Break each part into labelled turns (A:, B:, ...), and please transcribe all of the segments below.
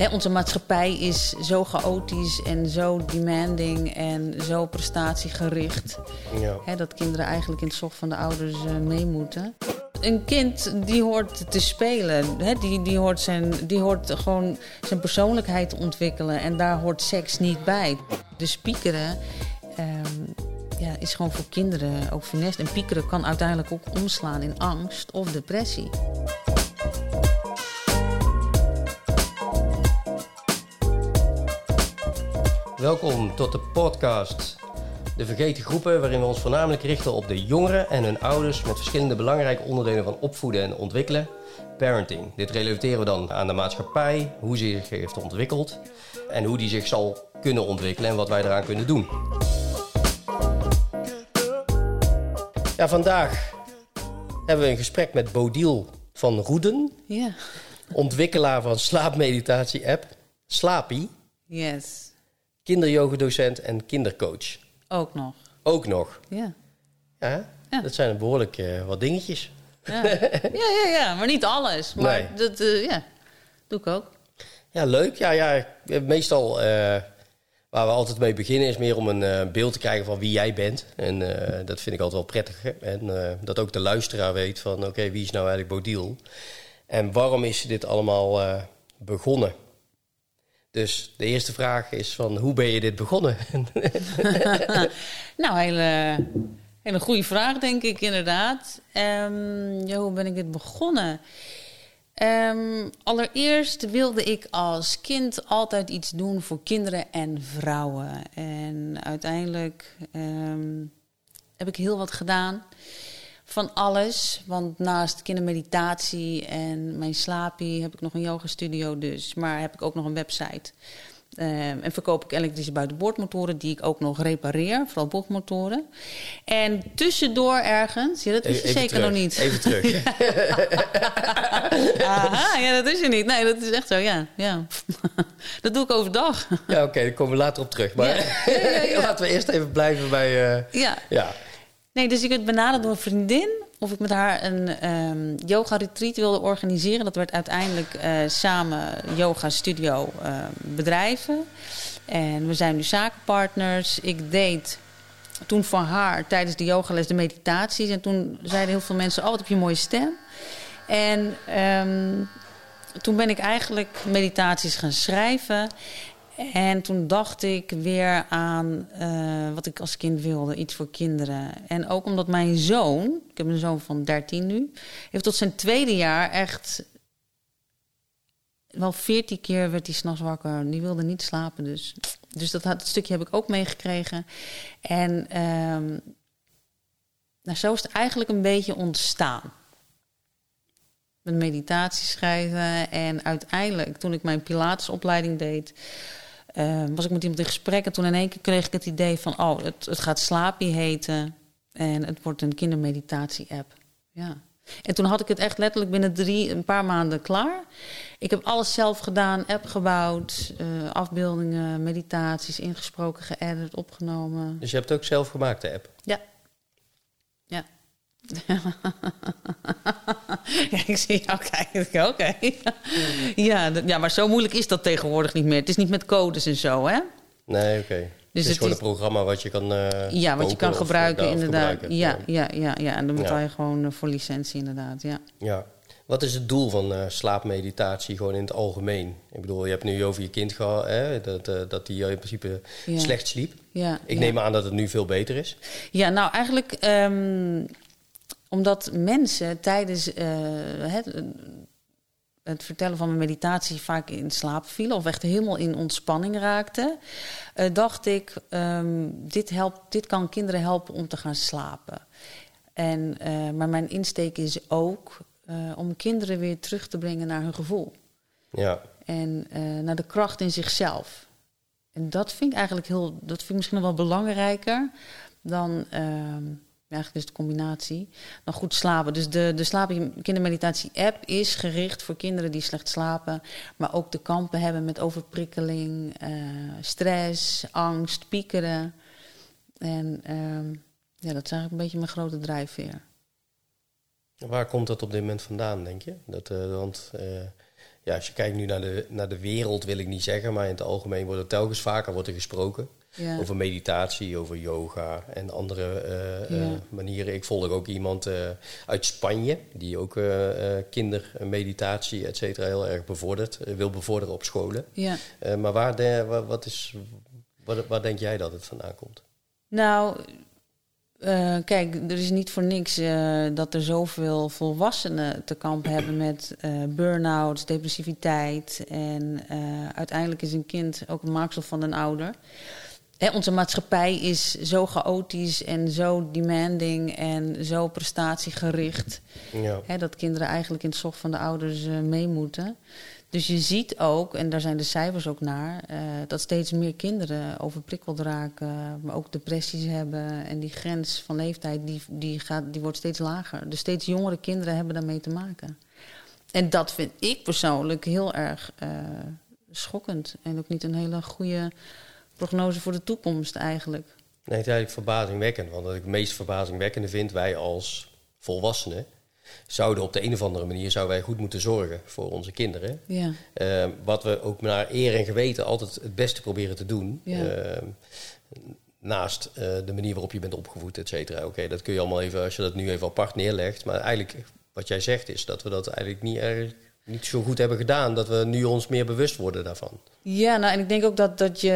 A: Hè, onze maatschappij is zo chaotisch en zo demanding en zo prestatiegericht.
B: Ja.
A: Hè, dat kinderen eigenlijk in het zog van de ouders eh, mee moeten. Een kind die hoort te spelen, hè, die, die, hoort zijn, die hoort gewoon zijn persoonlijkheid te ontwikkelen. En daar hoort seks niet bij. Dus piekeren ehm, ja, is gewoon voor kinderen ook funest. En piekeren kan uiteindelijk ook omslaan in angst of depressie.
B: Welkom tot de podcast De Vergeten Groepen, waarin we ons voornamelijk richten op de jongeren en hun ouders met verschillende belangrijke onderdelen van opvoeden en ontwikkelen. Parenting. Dit relateren we dan aan de maatschappij, hoe ze zich heeft ontwikkeld en hoe die zich zal kunnen ontwikkelen en wat wij eraan kunnen doen. Ja, vandaag hebben we een gesprek met Bodil van Roeden,
A: Ja,
B: ontwikkelaar van slaapmeditatie-app Slaapie,
A: yes.
B: Kinderyogadocent en kindercoach.
A: Ook nog.
B: Ook nog.
A: Ja.
B: Ja,
A: Ja.
B: dat zijn behoorlijk eh, wat dingetjes.
A: Ja. ja, ja, ja, maar niet alles. Maar
B: Nee.
A: dat eh, ja, doe ik ook.
B: Ja, leuk. Ja, ja, meestal eh, waar we altijd mee beginnen is meer om een beeld te krijgen van wie jij bent. En dat vind ik altijd wel prettig. hè. En dat ook de luisteraar weet van oké, wie is nou eigenlijk Bodil? En waarom is dit allemaal begonnen? Dus de eerste vraag is van hoe ben je dit begonnen?
A: Nou, hele, hele goede vraag, denk ik inderdaad. Ehm, hoe ben ik dit begonnen? Ehm, allereerst wilde ik als kind altijd iets doen voor kinderen en vrouwen. En uiteindelijk ehm, heb ik heel wat gedaan. Van alles. Want naast kindermeditatie en mijn slapie heb ik nog een yogastudio dus. Maar heb ik ook nog een website. Ehm, en verkoop ik elektrische buitenboordmotoren die ik ook nog repareer, vooral bochtmotoren. En tussendoor ergens, ja, dat wist je zeker
B: terug,
A: nog niet.
B: Even terug.
A: Aha, ja, dat is je niet. Nee, dat is echt zo, ja. ja. dat doe ik overdag.
B: Ja, oké, daar komen we later op terug. Maar
A: Ja. Ja, ja, ja.
B: laten we eerst even blijven bij... eh,
A: ja.
B: ja.
A: Nee, dus ik werd benaderd door een vriendin of ik met haar een ehm, yoga retreat wilde organiseren. Dat werd uiteindelijk eh, samen yoga studio eh, bedrijven. En we zijn nu zakenpartners. Ik deed toen voor haar tijdens de yogales de meditaties. En toen zeiden heel veel mensen, oh wat heb je mooie stem. En ehm, toen ben ik eigenlijk meditaties gaan schrijven. En toen dacht ik weer aan eh, wat ik als kind wilde, iets voor kinderen. En ook omdat mijn zoon, ik heb een zoon van 13 nu, heeft tot zijn tweede jaar echt wel 14 keer werd hij s'nachts wakker. Die wilde niet slapen, dus. Dus dat, stukje heb ik ook meegekregen. En ehm, nou, zo is het eigenlijk een beetje ontstaan. Met meditatie schrijven. En uiteindelijk, toen ik mijn Pilatesopleiding deed, eh, was ik met iemand in gesprek. En toen in één keer kreeg ik het idee van: oh, het, het gaat Slaapie heten. En het wordt een kindermeditatie-app. Ja. En toen had ik het echt letterlijk binnen drie, een paar maanden klaar. Ik heb alles zelf gedaan, app gebouwd, eh, afbeeldingen, meditaties, ingesproken, geëdit, opgenomen.
B: Dus je hebt het ook zelf gemaakt, de app?
A: Ja. Ja. Ja, ik zie jou kijken. Oké. ja, ja, maar zo moeilijk is dat tegenwoordig niet meer. Het is niet met codes en zo, hè?
B: Nee, oké.
A: Dus
B: het is
A: het
B: gewoon
A: is-
B: een programma wat je kan eh,
A: Ja, wat je kan
B: of,
A: gebruiken,
B: eh, of
A: inderdaad.
B: gebruiken.
A: Ja, ja, ja, ja. En dan betaal
B: Ja.
A: je gewoon eh, voor licentie, inderdaad. Ja.
B: Ja. Wat is het doel van eh, slaapmeditatie gewoon in het algemeen? Ik bedoel, je hebt nu over je kind gehad, hè, dat, eh, dat die in principe
A: Ja.
B: slecht sliep.
A: Ja,
B: Ik
A: ja.
B: neem aan dat het nu veel beter is.
A: Ja, nou eigenlijk ehm, omdat mensen tijdens eh, het, het vertellen van mijn meditatie vaak in slaap vielen of echt helemaal in ontspanning raakten, eh, dacht ik, ehm, dit, helpt, dit kan kinderen helpen om te gaan slapen. En, eh, maar mijn insteek is ook om kinderen weer terug te brengen naar hun gevoel
B: Ja,
A: en naar de kracht in zichzelf. En dat vind ik eigenlijk heel, dat vind ik misschien nog wel belangrijker dan, ehm, eigenlijk is de combinatie, dan goed slapen. Dus de, de slapen kindermeditatie app is gericht voor kinderen die slecht slapen, maar ook te kampen hebben met overprikkeling, eh, stress, angst, piekeren. En ehm, ja, dat is eigenlijk een beetje mijn grote drijfveer.
B: waar komt dat op dit moment vandaan, denk je? Dat, eh, want eh, ja, als je kijkt nu naar de, naar de wereld, wil ik niet zeggen, maar in het algemeen wordt er telkens vaker wordt er gesproken.
A: Ja.
B: Over meditatie, over yoga en andere eh,
A: Ja.
B: eh, manieren. Ik volg ook iemand eh, uit Spanje die ook kindermeditatie, et cetera, heel erg bevordert, wil bevorderen op scholen.
A: ja.
B: Maar waar, de, waar, wat is, waar, waar denk jij dat het vandaan komt?
A: Nou, kijk, er is niet voor niks dat er zoveel volwassenen te kampen hebben met eh burn-outs, depressiviteit. En uiteindelijk is een kind ook een maaksel van een ouder. Hè, onze maatschappij is zo chaotisch en zo demanding en zo prestatiegericht.
B: Ja,
A: Hè, dat kinderen eigenlijk in het zog van de ouders eh, mee moeten. Dus je ziet ook, en daar zijn de cijfers ook naar, eh, dat steeds meer kinderen overprikkeld raken, maar ook depressies hebben. En die grens van leeftijd die, die, gaat, die wordt steeds lager. Dus steeds jongere kinderen hebben daarmee te maken. En dat vind ik persoonlijk heel erg eh, schokkend. En ook niet een hele goede prognose voor de toekomst eigenlijk.
B: nee, het is eigenlijk verbazingwekkend. Want wat ik het meest verbazingwekkende vind, wij als volwassenen, zouden op de een of andere manier zouden wij goed moeten zorgen voor onze kinderen.
A: Ja,
B: Eh, wat we ook naar eer en geweten altijd het beste proberen te doen.
A: Ja.
B: Eh, naast eh, de manier waarop je bent opgevoed, et cetera. Oké, dat kun je allemaal even, als je dat nu even apart neerlegt. Maar eigenlijk, wat jij zegt, is dat we dat eigenlijk niet, erg, niet zo goed hebben gedaan. Dat we nu ons meer bewust worden daarvan.
A: Ja, nou, en ik denk ook dat, dat je,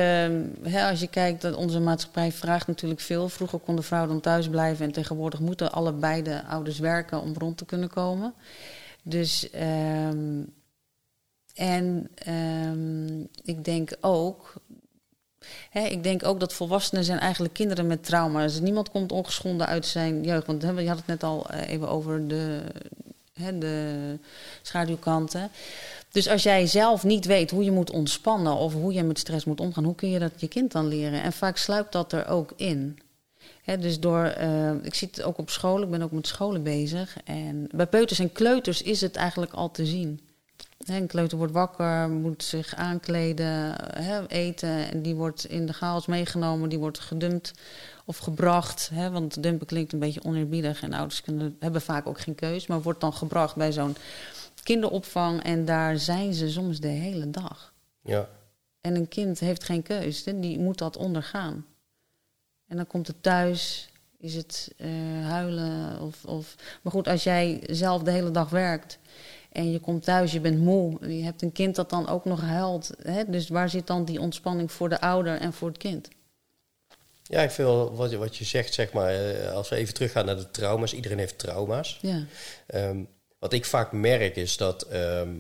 A: hè, als je kijkt, dat onze maatschappij vraagt natuurlijk veel. Vroeger kon de vrouw dan thuis blijven en tegenwoordig moeten allebei de ouders werken om rond te kunnen komen. Dus, ehm, en ehm, ik denk ook, ik denk ook dat volwassenen zijn eigenlijk kinderen met trauma's. Dus niemand komt ongeschonden uit zijn jeugd. Want je had het net al eh, even over de, hè, de schaduwkanten. Dus als jij zelf niet weet hoe je moet ontspannen of hoe je met stress moet omgaan, hoe kun je dat je kind dan leren? En vaak sluipt dat er ook in. Dus door, eh, ik zie het ook op school, ik ben ook met scholen bezig. En bij peuters en kleuters is het eigenlijk al te zien. Een kleuter wordt wakker, moet zich aankleden, hè, eten. En die wordt in de chaos meegenomen, die wordt gedumpt of gebracht. Hè, want dumpen klinkt een beetje oneerbiedig en ouders kunnen, hebben vaak ook geen keus. Maar wordt dan gebracht bij zo'n kinderopvang en daar zijn ze soms de hele dag.
B: Ja,
A: En een kind heeft geen keus, hè, die moet dat ondergaan. En dan komt het thuis, is het eh, huilen. Of, of... Maar goed, als jij zelf de hele dag werkt en je komt thuis, je bent moe, je hebt een kind dat dan ook nog huilt. Hè? Dus waar zit dan die ontspanning voor de ouder en voor het kind?
B: ja ik vind wel wat je, wat je zegt, zeg maar, eh, als we even teruggaan naar de trauma's. Iedereen heeft trauma's.
A: Ja,
B: Ehm, wat ik vaak merk is dat, ehm,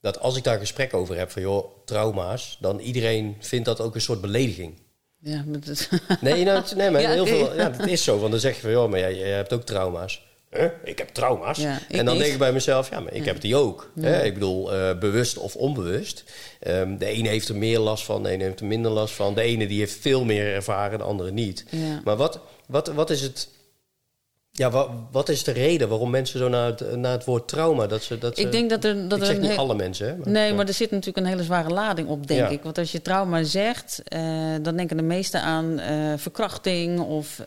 B: dat als ik daar gesprek over heb van joh, trauma's, dan iedereen vindt dat ook een soort belediging.
A: ja het,
B: Nee, nou, nee maar
A: Ja,
B: heel veel, ja, dat is zo. Want dan zeg je van joh, maar jij, jij hebt ook trauma's. Huh? Ik heb trauma's.
A: Ja, ik
B: en dan
A: niet.
B: denk ik bij mezelf, ja, maar ik
A: Ja.
B: heb die ook.
A: Ja.
B: Hè? Ik bedoel, eh, bewust of onbewust. Ehm, de ene heeft er meer last van, de ene heeft er minder last van. De ene die heeft veel meer ervaren, de andere niet. Maar wat, wat, wat is het... Ja, wat, wat is de reden waarom mensen zo naar het, naar het woord trauma... Dat ze, dat ze,
A: Ik denk dat er, dat
B: ik
A: er
B: zeg
A: een
B: niet
A: heel-
B: alle mensen, hè.
A: Nee,
B: ja.
A: maar er zit natuurlijk een hele zware lading op, denk
B: Ja.
A: ik. Want als je trauma zegt, eh, dan denken de meesten aan eh, verkrachting of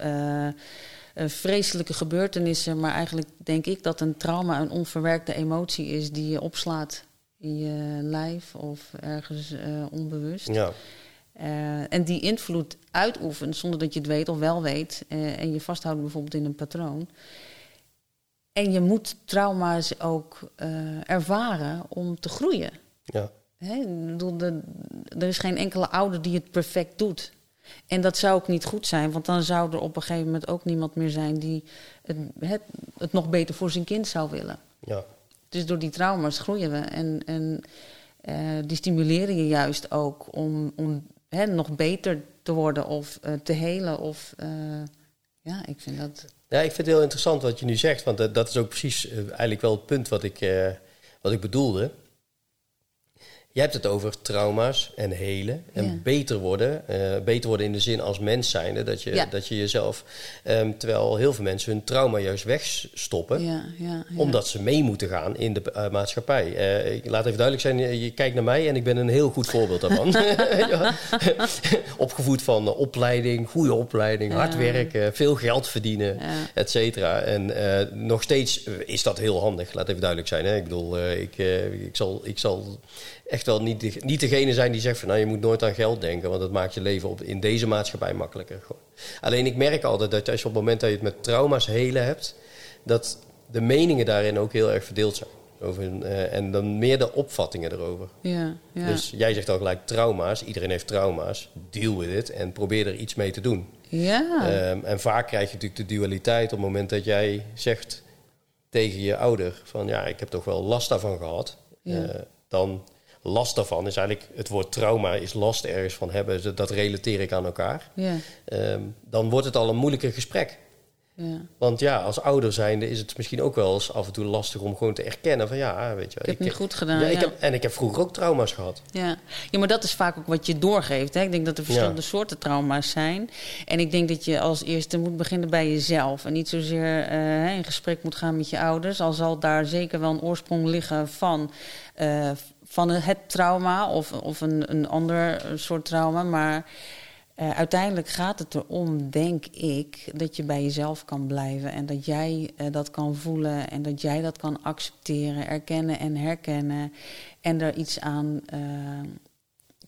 A: vreselijke gebeurtenissen. Maar eigenlijk denk ik dat een trauma een onverwerkte emotie is die je opslaat in je lijf of ergens eh, onbewust.
B: Ja,
A: Eh, en die invloed uitoefent zonder dat je het weet of wel weet. eh, en je vasthoudt bijvoorbeeld in een patroon. En je moet trauma's ook ervaren om te groeien.
B: ja,
A: Hè, bedoel, de- er is geen enkele ouder die het perfect doet. En dat zou ook niet goed zijn, want dan zou er op een gegeven moment ook niemand meer zijn die het, het, het nog beter voor zijn kind zou willen.
B: ja.
A: Dus door die trauma's groeien we en, en eh, die stimuleren je juist ook om, om hè, nog beter te worden of eh, te helen. Of, eh, ja, ik vind dat.
B: Ja, ik vind het heel interessant wat je nu zegt, want dat, dat is ook precies eigenlijk wel het punt wat ik, wat ik bedoelde. Je hebt het over trauma's en helen. En
A: Ja.
B: beter worden. eh, beter worden in de zin als mens zijnde. Dat je,
A: Ja.
B: dat je jezelf... ehm, terwijl heel veel mensen hun trauma juist wegstoppen.
A: Ja, ja, ja.
B: Omdat ze mee moeten gaan in de eh, maatschappij. Eh, ik laat even duidelijk zijn, je, je kijkt naar mij en ik ben een heel goed voorbeeld daarvan. Opgevoed van opleiding, goede opleiding, hard werken, veel geld verdienen, et cetera. En nog steeds is dat heel handig, laat even duidelijk zijn. Hè? Ik bedoel, ik, ik, zal, ik zal echt wel niet, de- niet degene zijn die zegt van nou je moet nooit aan geld denken, want dat maakt je leven op, in deze maatschappij makkelijker. Gewoon. Alleen ik merk altijd dat als je op het moment dat je het met trauma's helen hebt, dat de meningen daarin ook heel erg verdeeld zijn. Over, eh, en dan meer de opvattingen erover.
A: Ja, ja.
B: Dus jij zegt al gelijk trauma's. Iedereen heeft trauma's. Deal with it en probeer er iets mee te doen.
A: ja.
B: Ehm, en vaak krijg je natuurlijk de dualiteit op het moment dat jij zegt tegen je ouder van ja, ik heb toch wel last daarvan gehad.
A: Ja.
B: Eh, dan last daarvan is eigenlijk het woord trauma is last ergens van hebben. Dat- Dat relateer ik aan elkaar.
A: ja,
B: Ehm, dan wordt het al een moeilijker gesprek.
A: ja.
B: Want ja, als ouder zijnde is het misschien ook wel eens af en toe lastig om gewoon te erkennen van ja, weet je.
A: Ik heb het niet goed gedaan.
B: Ja,
A: Ja,
B: ik heb, en ik heb vroeger ook trauma's gehad.
A: Ja. ja, maar dat is vaak ook wat je doorgeeft. Hè? Ik denk dat er verschillende soorten trauma's zijn. En ik denk dat je als eerste moet beginnen bij jezelf. En niet zozeer eh, in gesprek moet gaan met je ouders. Al zal daar zeker wel een oorsprong liggen van, eh, van het trauma of, of een, een ander soort trauma. Maar eh, uiteindelijk gaat het erom, denk ik, dat je bij jezelf kan blijven. En dat jij eh, dat kan voelen en dat jij dat kan accepteren, erkennen en herkennen. En er iets aan eh,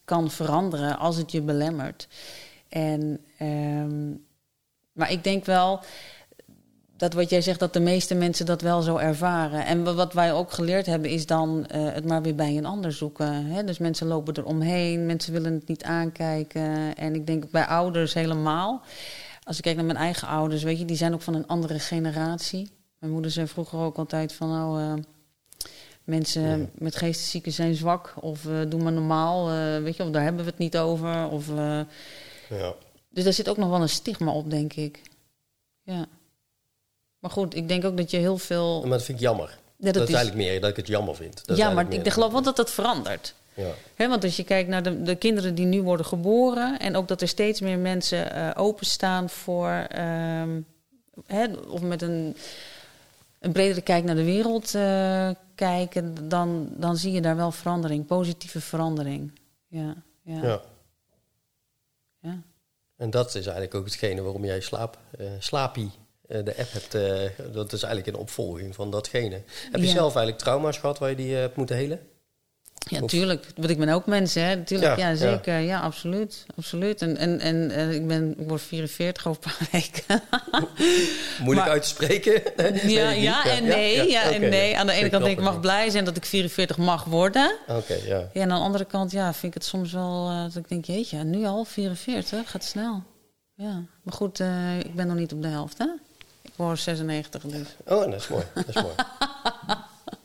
A: kan veranderen als het je belemmert. En, ehm, maar ik denk wel dat wat jij zegt, dat de meeste mensen dat wel zo ervaren. En wa- wat wij ook geleerd hebben, is dan eh, het maar weer bij een ander zoeken. Hè? Dus mensen lopen er omheen, mensen willen het niet aankijken. En ik denk bij ouders helemaal. Als ik kijk naar mijn eigen ouders, weet je, die zijn ook van een andere generatie. Mijn moeder zei vroeger ook altijd van, nou, eh, mensen
B: Ja.
A: met geesteszieken zijn zwak. Of eh, doe maar normaal, weet je, of daar hebben we het niet over. Of,
B: Ja.
A: dus daar zit ook nog wel een stigma op, denk ik. Ja. Maar goed, ik denk ook dat je heel veel.
B: Maar dat vind ik jammer.
A: Ja,
B: dat,
A: dat
B: is eigenlijk meer dat ik het jammer vind. Dat
A: ja, maar ik geloof wel dat dat verandert.
B: Ja.
A: Want als je kijkt naar de, de kinderen die nu worden geboren. en ook dat er steeds meer mensen eh, openstaan voor. ehm, of met een, een bredere kijk naar de wereld eh, kijken. Dan, dan zie je daar wel verandering, positieve verandering. Ja, ja, ja.
B: Ja. En dat is eigenlijk ook hetgene waarom jij slaap, eh Slapie, eh, de app hebt. eh, dat is eigenlijk een opvolging van datgene. Heb je
A: Ja.
B: zelf eigenlijk trauma's gehad waar je die eh, hebt moeten helen?
A: Ja,
B: Of-
A: tuurlijk. Want ik ben ook mensen, hè. Tuurlijk,
B: Ja,
A: zeker. Ja, absoluut. absoluut. En, en, en eh, ik, ben, ik word 44 over een paar weken.
B: Moeilijk
A: Maar-
B: uit te spreken?
A: ja, ja en nee. Ja, en nee. Aan de ene kant denk ik, mag blij zijn dat ik 44 mag worden.
B: Oké, ja.
A: Ja, en aan de andere kant ja, vind ik het soms wel eh, dat ik denk, jeetje, nu al 44, gaat snel. Ja, maar goed, eh, ik ben nog niet op de helft, hè? Word 96 dus.
B: Oh, dat is mooi. Dat is mooi.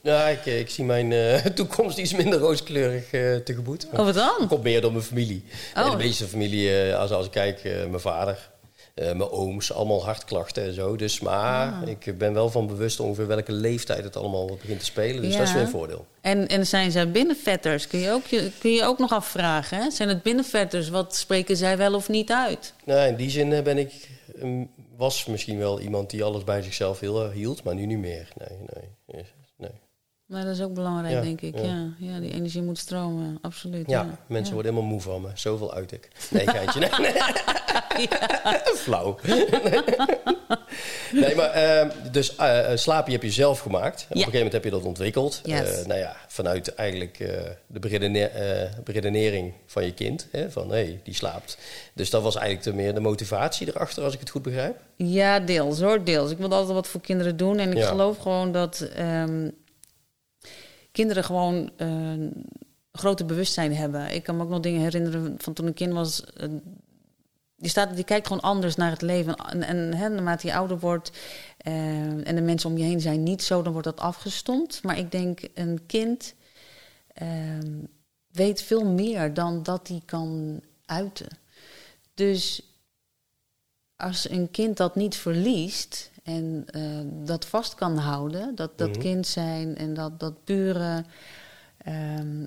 B: Ja, ik, eh, ik zie mijn eh, toekomst iets minder rooskleurig eh, tegemoet.
A: Oh, wat dan?
B: Dat komt meer door mijn familie.
A: Oh.
B: Nee, de meeste familie, als, als ik kijk, mijn vader, mijn ooms, allemaal hartklachten en zo. Dus, maar
A: Ah.
B: ik ben wel van bewust ongeveer welke leeftijd het allemaal begint te spelen. Dus
A: Ja.
B: dat is weer een voordeel.
A: En, en zijn zij binnenvetters? Kun je, ook, kun je ook nog afvragen, hè? Zijn het binnenvetters? Wat spreken zij wel of niet uit?
B: Nou, in die zin ben ik, mm, was misschien wel iemand die alles bij zichzelf heel, hield, maar nu niet meer. Nee. nee.
A: Maar dat is ook belangrijk,
B: Ja,
A: denk ik.
B: ja.
A: Ja. Ja, die energie moet stromen, absoluut.
B: Ja,
A: Ja,
B: mensen worden helemaal moe van me. Zoveel uit ik. Nee, geintje. Nee, nee. Flauw. nee, maar ehm, dus eh eh, slaapje heb je zelf gemaakt. Op een gegeven moment heb je dat ontwikkeld.
A: Yes.
B: Eh, nou ja, vanuit eigenlijk de eh, beredenering van je kind. Hè, van, hé, hey, die slaapt. Dus dat was eigenlijk de, meer de motivatie erachter, als ik het goed begrijp.
A: Ja, deels hoor, deels. Ik wil altijd wat voor kinderen doen. En ik geloof gewoon dat ehm, kinderen gewoon een grote bewustzijn hebben. Ik kan me ook nog dingen herinneren van toen ik kind was. eh, die, staat, die kijkt gewoon anders naar het leven. En, en hè, naarmate je ouder wordt eh, en de mensen om je heen zijn niet zo, dan wordt dat afgestompt. Maar ik denk een kind ehm, weet veel meer dan dat hij kan uiten. Dus als een kind dat niet verliest en eh, dat vast kan houden, dat, dat
B: Mhm.
A: kind zijn en dat, dat pure, ehm,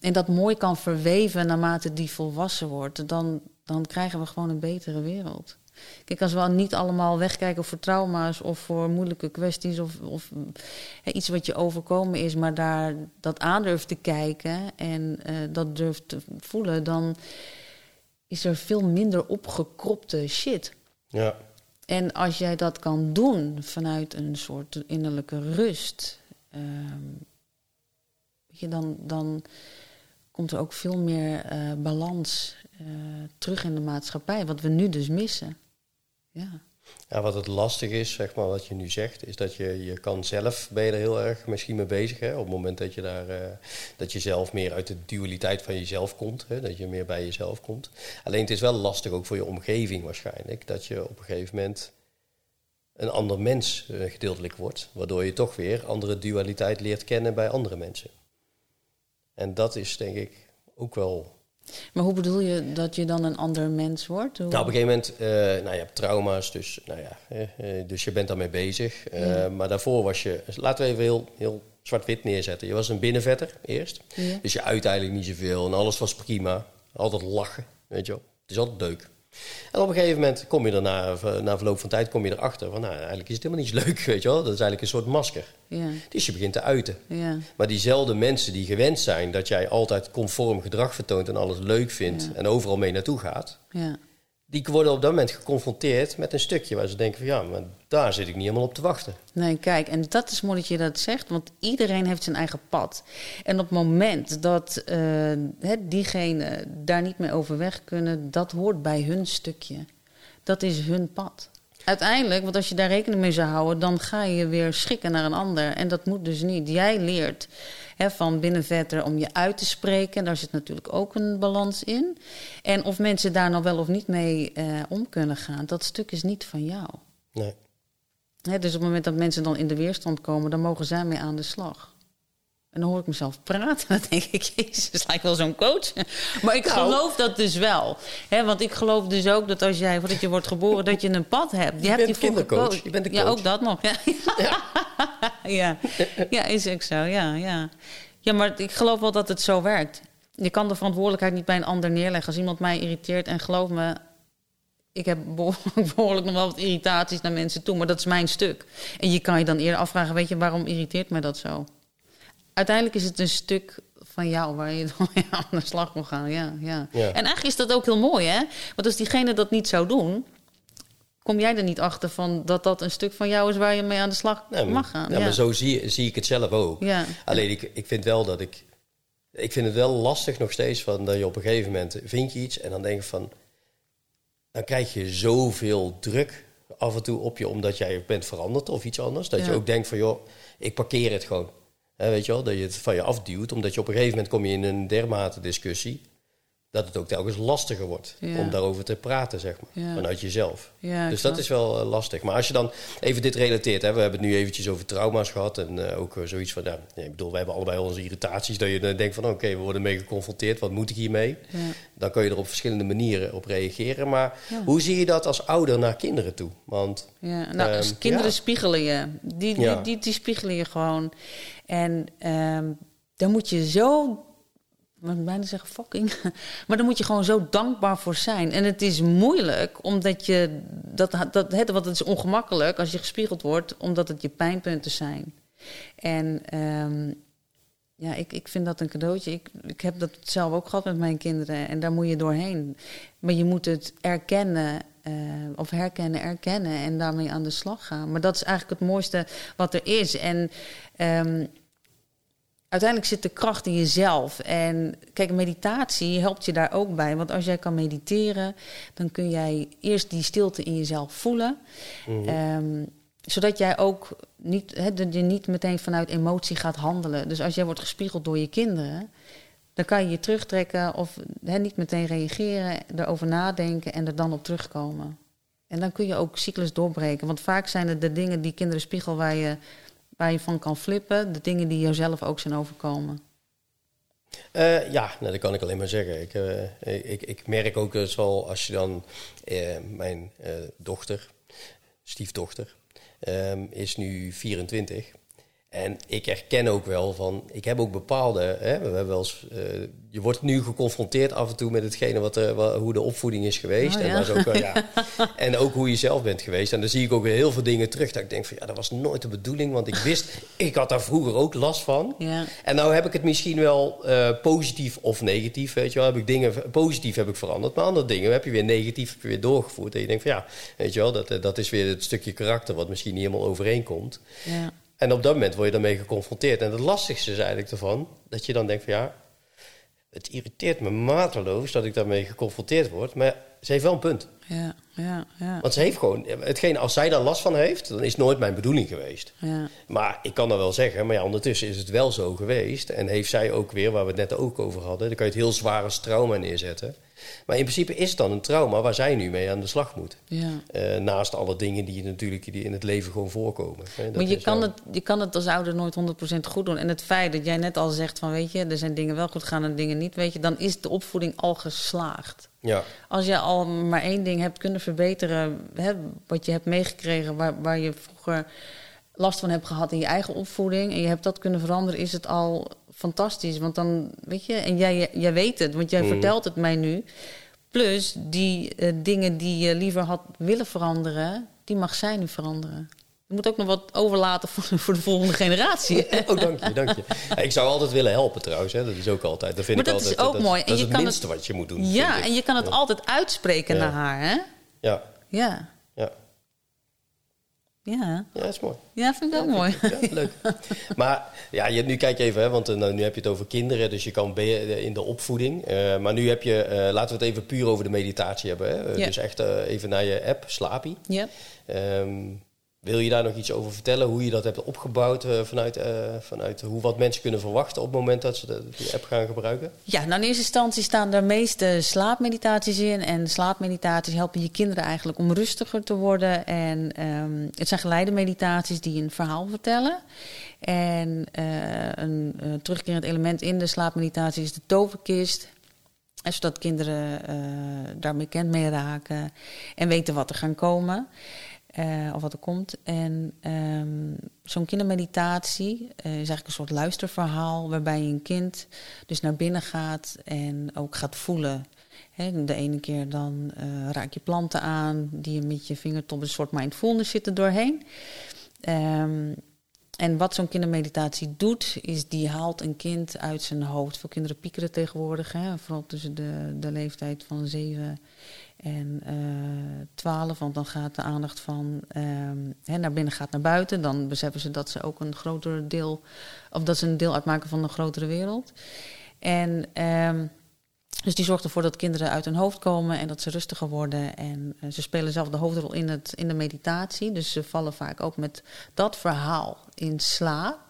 A: en dat mooi kan verweven naarmate die volwassen wordt, dan, dan krijgen we gewoon een betere wereld. Kijk, als we niet allemaal wegkijken voor trauma's of voor moeilijke kwesties of, of iets wat je overkomen is, maar daar dat aan durft te kijken en uh, dat durft te voelen, dan is er veel minder opgekropte shit.
B: Ja.
A: En als jij dat kan doen vanuit een soort innerlijke rust, uh, dan, dan komt er ook veel meer uh, balans uh, terug in de maatschappij, wat we nu dus missen. Ja.
B: Ja, wat het lastig is, zeg maar, wat je nu zegt, is dat je, je kan zelf, ben je heel erg misschien mee bezig. Hè? Op het moment dat je daar, uh, dat je zelf meer uit de dualiteit van jezelf komt. Hè? Dat je meer bij jezelf komt. Alleen het is wel lastig ook voor je omgeving waarschijnlijk. Dat je op een gegeven moment een ander mens uh, gedeeltelijk wordt. Waardoor je toch weer andere dualiteit leert kennen bij andere mensen. En dat is denk ik ook wel
A: maar hoe bedoel je dat je dan een ander mens wordt?
B: Nou, op een gegeven moment, uh, nou, je hebt trauma's, dus, nou ja, uh, dus je bent daarmee bezig. Uh, ja. Maar daarvoor was je, laten we even heel, heel zwart-wit neerzetten. Je was een binnenvetter eerst, ja. dus je uit eigenlijk niet zoveel en alles was prima. Altijd lachen, weet je wel. Het is altijd leuk. En op een gegeven moment kom je er na, na verloop van tijd kom je erachter van, nou, eigenlijk is het helemaal niet leuk, weet je wel. Dat is eigenlijk een soort masker.
A: Ja.
B: Dus je begint te uiten.
A: Ja.
B: Maar diezelfde mensen die gewend zijn dat jij altijd conform gedrag vertoont en alles leuk vindt
A: Ja.
B: en overal mee naartoe gaat,
A: Ja.
B: Die worden op dat moment geconfronteerd met een stukje waar ze denken van, ja, maar daar zit ik niet helemaal op te wachten.
A: Nee, kijk, en dat is mooi dat je dat zegt, want iedereen heeft zijn eigen pad. En op het moment dat hè, diegene daar niet mee overweg kunnen, dat hoort bij hun stukje. Dat is hun pad. Uiteindelijk, want als je daar rekening mee zou houden, dan ga je weer schikken naar een ander. En dat moet dus niet. Jij leert hè, van binnenvetter om je uit te spreken. Daar zit natuurlijk ook een balans in. En of mensen daar nou wel of niet mee eh, om kunnen gaan, dat stuk is niet van jou.
B: Nee.
A: Hè, dus op het moment dat mensen dan in de weerstand komen, dan mogen zij mee aan de slag. En dan hoor ik mezelf praten. Dan denk ik, jezus, lijkt wel zo'n coach. Maar ik
B: Nou.
A: geloof dat dus wel. Hè, want ik geloof dus ook dat als jij, voordat je wordt geboren, dat je een pad hebt. Je, hebt
B: bent
A: die vroeger
B: kindercoach. Je bent
A: Ja,
B: coach.
A: ook dat nog. Ja, ja. ja. is ook zo. Ja, ja. ja, maar ik geloof wel dat het zo werkt. Je kan de verantwoordelijkheid niet bij een ander neerleggen. Als iemand mij irriteert, en geloof me, ik heb behoorlijk, behoorlijk nog wel wat irritaties naar mensen toe, maar dat is mijn stuk. En je kan je dan eerder afvragen, weet je, waarom irriteert mij dat zo? Uiteindelijk is het een stuk van jou waar je dan mee aan de slag moet gaan. Ja, ja.
B: Ja.
A: En eigenlijk is dat ook heel mooi, hè? Want als diegene dat niet zou doen, kom jij er niet achter van dat dat een stuk van jou is waar je mee aan de slag
B: Nee, maar-
A: mag gaan.
B: ja,
A: ja.
B: maar zo zie, zie ik het zelf ook.
A: Ja.
B: Alleen ik, ik vind wel dat ik. Ik vind het wel lastig nog steeds van dat je op een gegeven moment vind je iets en dan denk je van. Dan krijg je zoveel druk af en toe op je omdat jij bent veranderd of iets anders. Dat je ook denkt van joh, ik parkeer het gewoon. Weet je wel, dat je het van je afduwt. Omdat je op een gegeven moment kom je in een dermate discussie. Dat het ook telkens lastiger wordt
A: Ja.
B: om daarover te praten, zeg maar.
A: Ja.
B: Vanuit jezelf.
A: Ja,
B: dus dat
A: snap.
B: is wel eh, lastig. Maar als je dan even dit relateert, hè, we hebben het nu eventjes over trauma's gehad. En eh, ook eh, zoiets van, nou, nee, ik bedoel, we hebben allebei onze irritaties. Dat je dan denkt van, oké, we worden mee geconfronteerd. Wat moet ik hiermee? Dan kan je er op verschillende manieren op reageren. Maar hoe zie je dat als ouder naar kinderen toe? Want
A: Ja, nou,
B: Ehm,
A: kinderen spiegelen je. Die, die, die, die, spiegelen je gewoon. En ehm daar moet je zo, ik wil bijna zeggen fucking, maar daar moet je gewoon zo dankbaar voor zijn. En het is moeilijk, omdat je, dat, dat, want het is ongemakkelijk als je gespiegeld wordt, omdat het je pijnpunten zijn. En ehm, ja, ik, ik vind dat een cadeautje. Ik, ik heb dat zelf ook gehad met mijn kinderen en daar moet je doorheen. Maar je moet het erkennen, eh, of herkennen, erkennen en daarmee aan de slag gaan. Maar dat is eigenlijk het mooiste wat er is. En ehm, uiteindelijk zit de kracht in jezelf. En kijk, meditatie helpt je daar ook bij. Want als jij kan mediteren, dan kun jij eerst die stilte in jezelf voelen. Ehm, zodat jij ook niet, hè, dat je niet meteen vanuit emotie gaat handelen. Dus als jij wordt gespiegeld door je kinderen, dan kan je je terugtrekken of hè, niet meteen reageren, erover nadenken en er dan op terugkomen. En dan kun je ook cyclus doorbreken. Want vaak zijn het de dingen die kinderen spiegelen waar je, waar je van kan flippen, de dingen die jezelf ook zijn overkomen.
B: Eh, ja, nou, dat kan ik alleen maar zeggen. Ik, eh, ik, ik merk ook dat wel als je dan eh, mijn dochter, stiefdochter, ehm, is nu 24. En ik herken ook wel van, ik heb ook bepaalde, hè, we hebben wel eens, uh, je wordt nu geconfronteerd af en toe met hetgene wat, er, wat hoe de opvoeding is geweest.
A: Oh,
B: en,
A: ja.
B: ook, ja. en ook hoe je zelf bent geweest. En dan zie ik ook weer heel veel dingen terug dat ik denk van, ja, dat was nooit de bedoeling. Want ik wist, ik had daar vroeger ook last van.
A: Ja.
B: En nou heb ik het misschien wel uh, positief of negatief, weet je wel. Heb ik dingen, positief heb ik veranderd, maar andere dingen heb je weer negatief heb je weer doorgevoerd. En je denkt van, ja, weet je wel, dat, dat is weer het stukje karakter wat misschien niet helemaal overeenkomt.
A: Ja.
B: En op dat moment word je daarmee geconfronteerd. En het lastigste is eigenlijk ervan dat je dan denkt van ja, het irriteert me mateloos dat ik daarmee geconfronteerd word. Maar ze heeft wel een punt.
A: Ja, ja, ja.
B: Want ze heeft gewoon, hetgeen als zij daar last van heeft, dan is het nooit mijn bedoeling geweest.
A: ja.
B: Maar ik kan dat wel zeggen, maar ja, ondertussen is het wel zo geweest. En heeft zij ook weer, waar we het net ook over hadden, dan kan je het heel zwaar als trauma neerzetten. Maar in principe is het dan een trauma waar zij nu mee aan de slag moet.
A: ja.
B: Uh, naast alle dingen die natuurlijk die in het leven gewoon voorkomen. Hè, dat
A: Maar je kan,
B: wel-
A: het, je kan het als ouder nooit 100% goed doen. En het feit dat jij net al zegt van, weet je, er zijn dingen wel goed gaan en dingen niet, weet je, dan is de opvoeding al geslaagd.
B: Ja,
A: Als je al maar één ding hebt kunnen verbeteren, hè, wat je hebt meegekregen, waar, waar je vroeger last van hebt gehad in je eigen opvoeding, en je hebt dat kunnen veranderen, is het al fantastisch. Want dan, weet je, en jij, jij weet het, want jij
B: Mhm.
A: vertelt het mij nu. Plus die eh, dingen die je liever had willen veranderen, die mag zij nu veranderen. Je moet ook nog wat overlaten voor, voor de volgende generatie.
B: Oh, dank je, dank je. Ja, ik zou altijd willen helpen trouwens, hè. dat is ook altijd. Dat vind
A: Maar
B: ik
A: dat is
B: altijd,
A: ook
B: dat,
A: mooi. En
B: Dat is het
A: kan
B: minste
A: het-
B: wat je moet doen.
A: ja, en je kan het
B: Ja.
A: altijd uitspreken
B: Ja.
A: naar haar, hè?
B: Ja,
A: Ja.
B: Ja.
A: Ja,
B: dat is mooi.
A: ja vind ik ook mooi.
B: Ja, leuk. Maar ja, je, nu kijk je even, hè, want eh, nou, nu heb je het over kinderen, dus je kan be- in de opvoeding. Eh, maar nu heb je, eh, laten we het even puur over de meditatie hebben. Hè? Eh,
A: Ja.
B: Dus echt eh, even naar je app, Slapi.
A: Ja.
B: Ehm, wil je daar nog iets over vertellen? Hoe je dat hebt opgebouwd eh, vanuit, eh, vanuit hoe wat mensen kunnen verwachten op het moment dat ze de, die app gaan gebruiken?
A: Ja, nou in eerste instantie staan er meeste slaapmeditaties in. En slaapmeditaties helpen je kinderen eigenlijk om rustiger te worden. En ehm, het zijn geleide meditaties die een verhaal vertellen. En eh, een terugkerend element in de slaapmeditatie is de toverkist. Zodat kinderen eh, daarmee bekend mee raken en weten wat er gaan komen. Eh, of wat er komt. En ehm, zo'n kindermeditatie eh, is eigenlijk een soort luisterverhaal... waarbij je een kind dus naar binnen gaat en ook gaat voelen. De ene keer dan eh, raak je planten aan... die je met je vingertop een soort mindfulness zit er doorheen. Ehm, en wat zo'n kindermeditatie doet, is die haalt een kind uit zijn hoofd. Veel kinderen piekeren tegenwoordig, hè, vooral tussen de, de leeftijd van 7 en eh 12. Want dan gaat de aandacht van ehm, hè, naar binnen gaat naar buiten. Dan beseffen ze dat ze ook een groter deel, of dat ze een deel uitmaken van een grotere wereld. En ehm, dus die zorgt ervoor dat kinderen uit hun hoofd komen en dat ze rustiger worden. En eh, ze spelen zelf de hoofdrol in, het, in de meditatie. Dus ze vallen vaak ook met dat verhaal in slaap.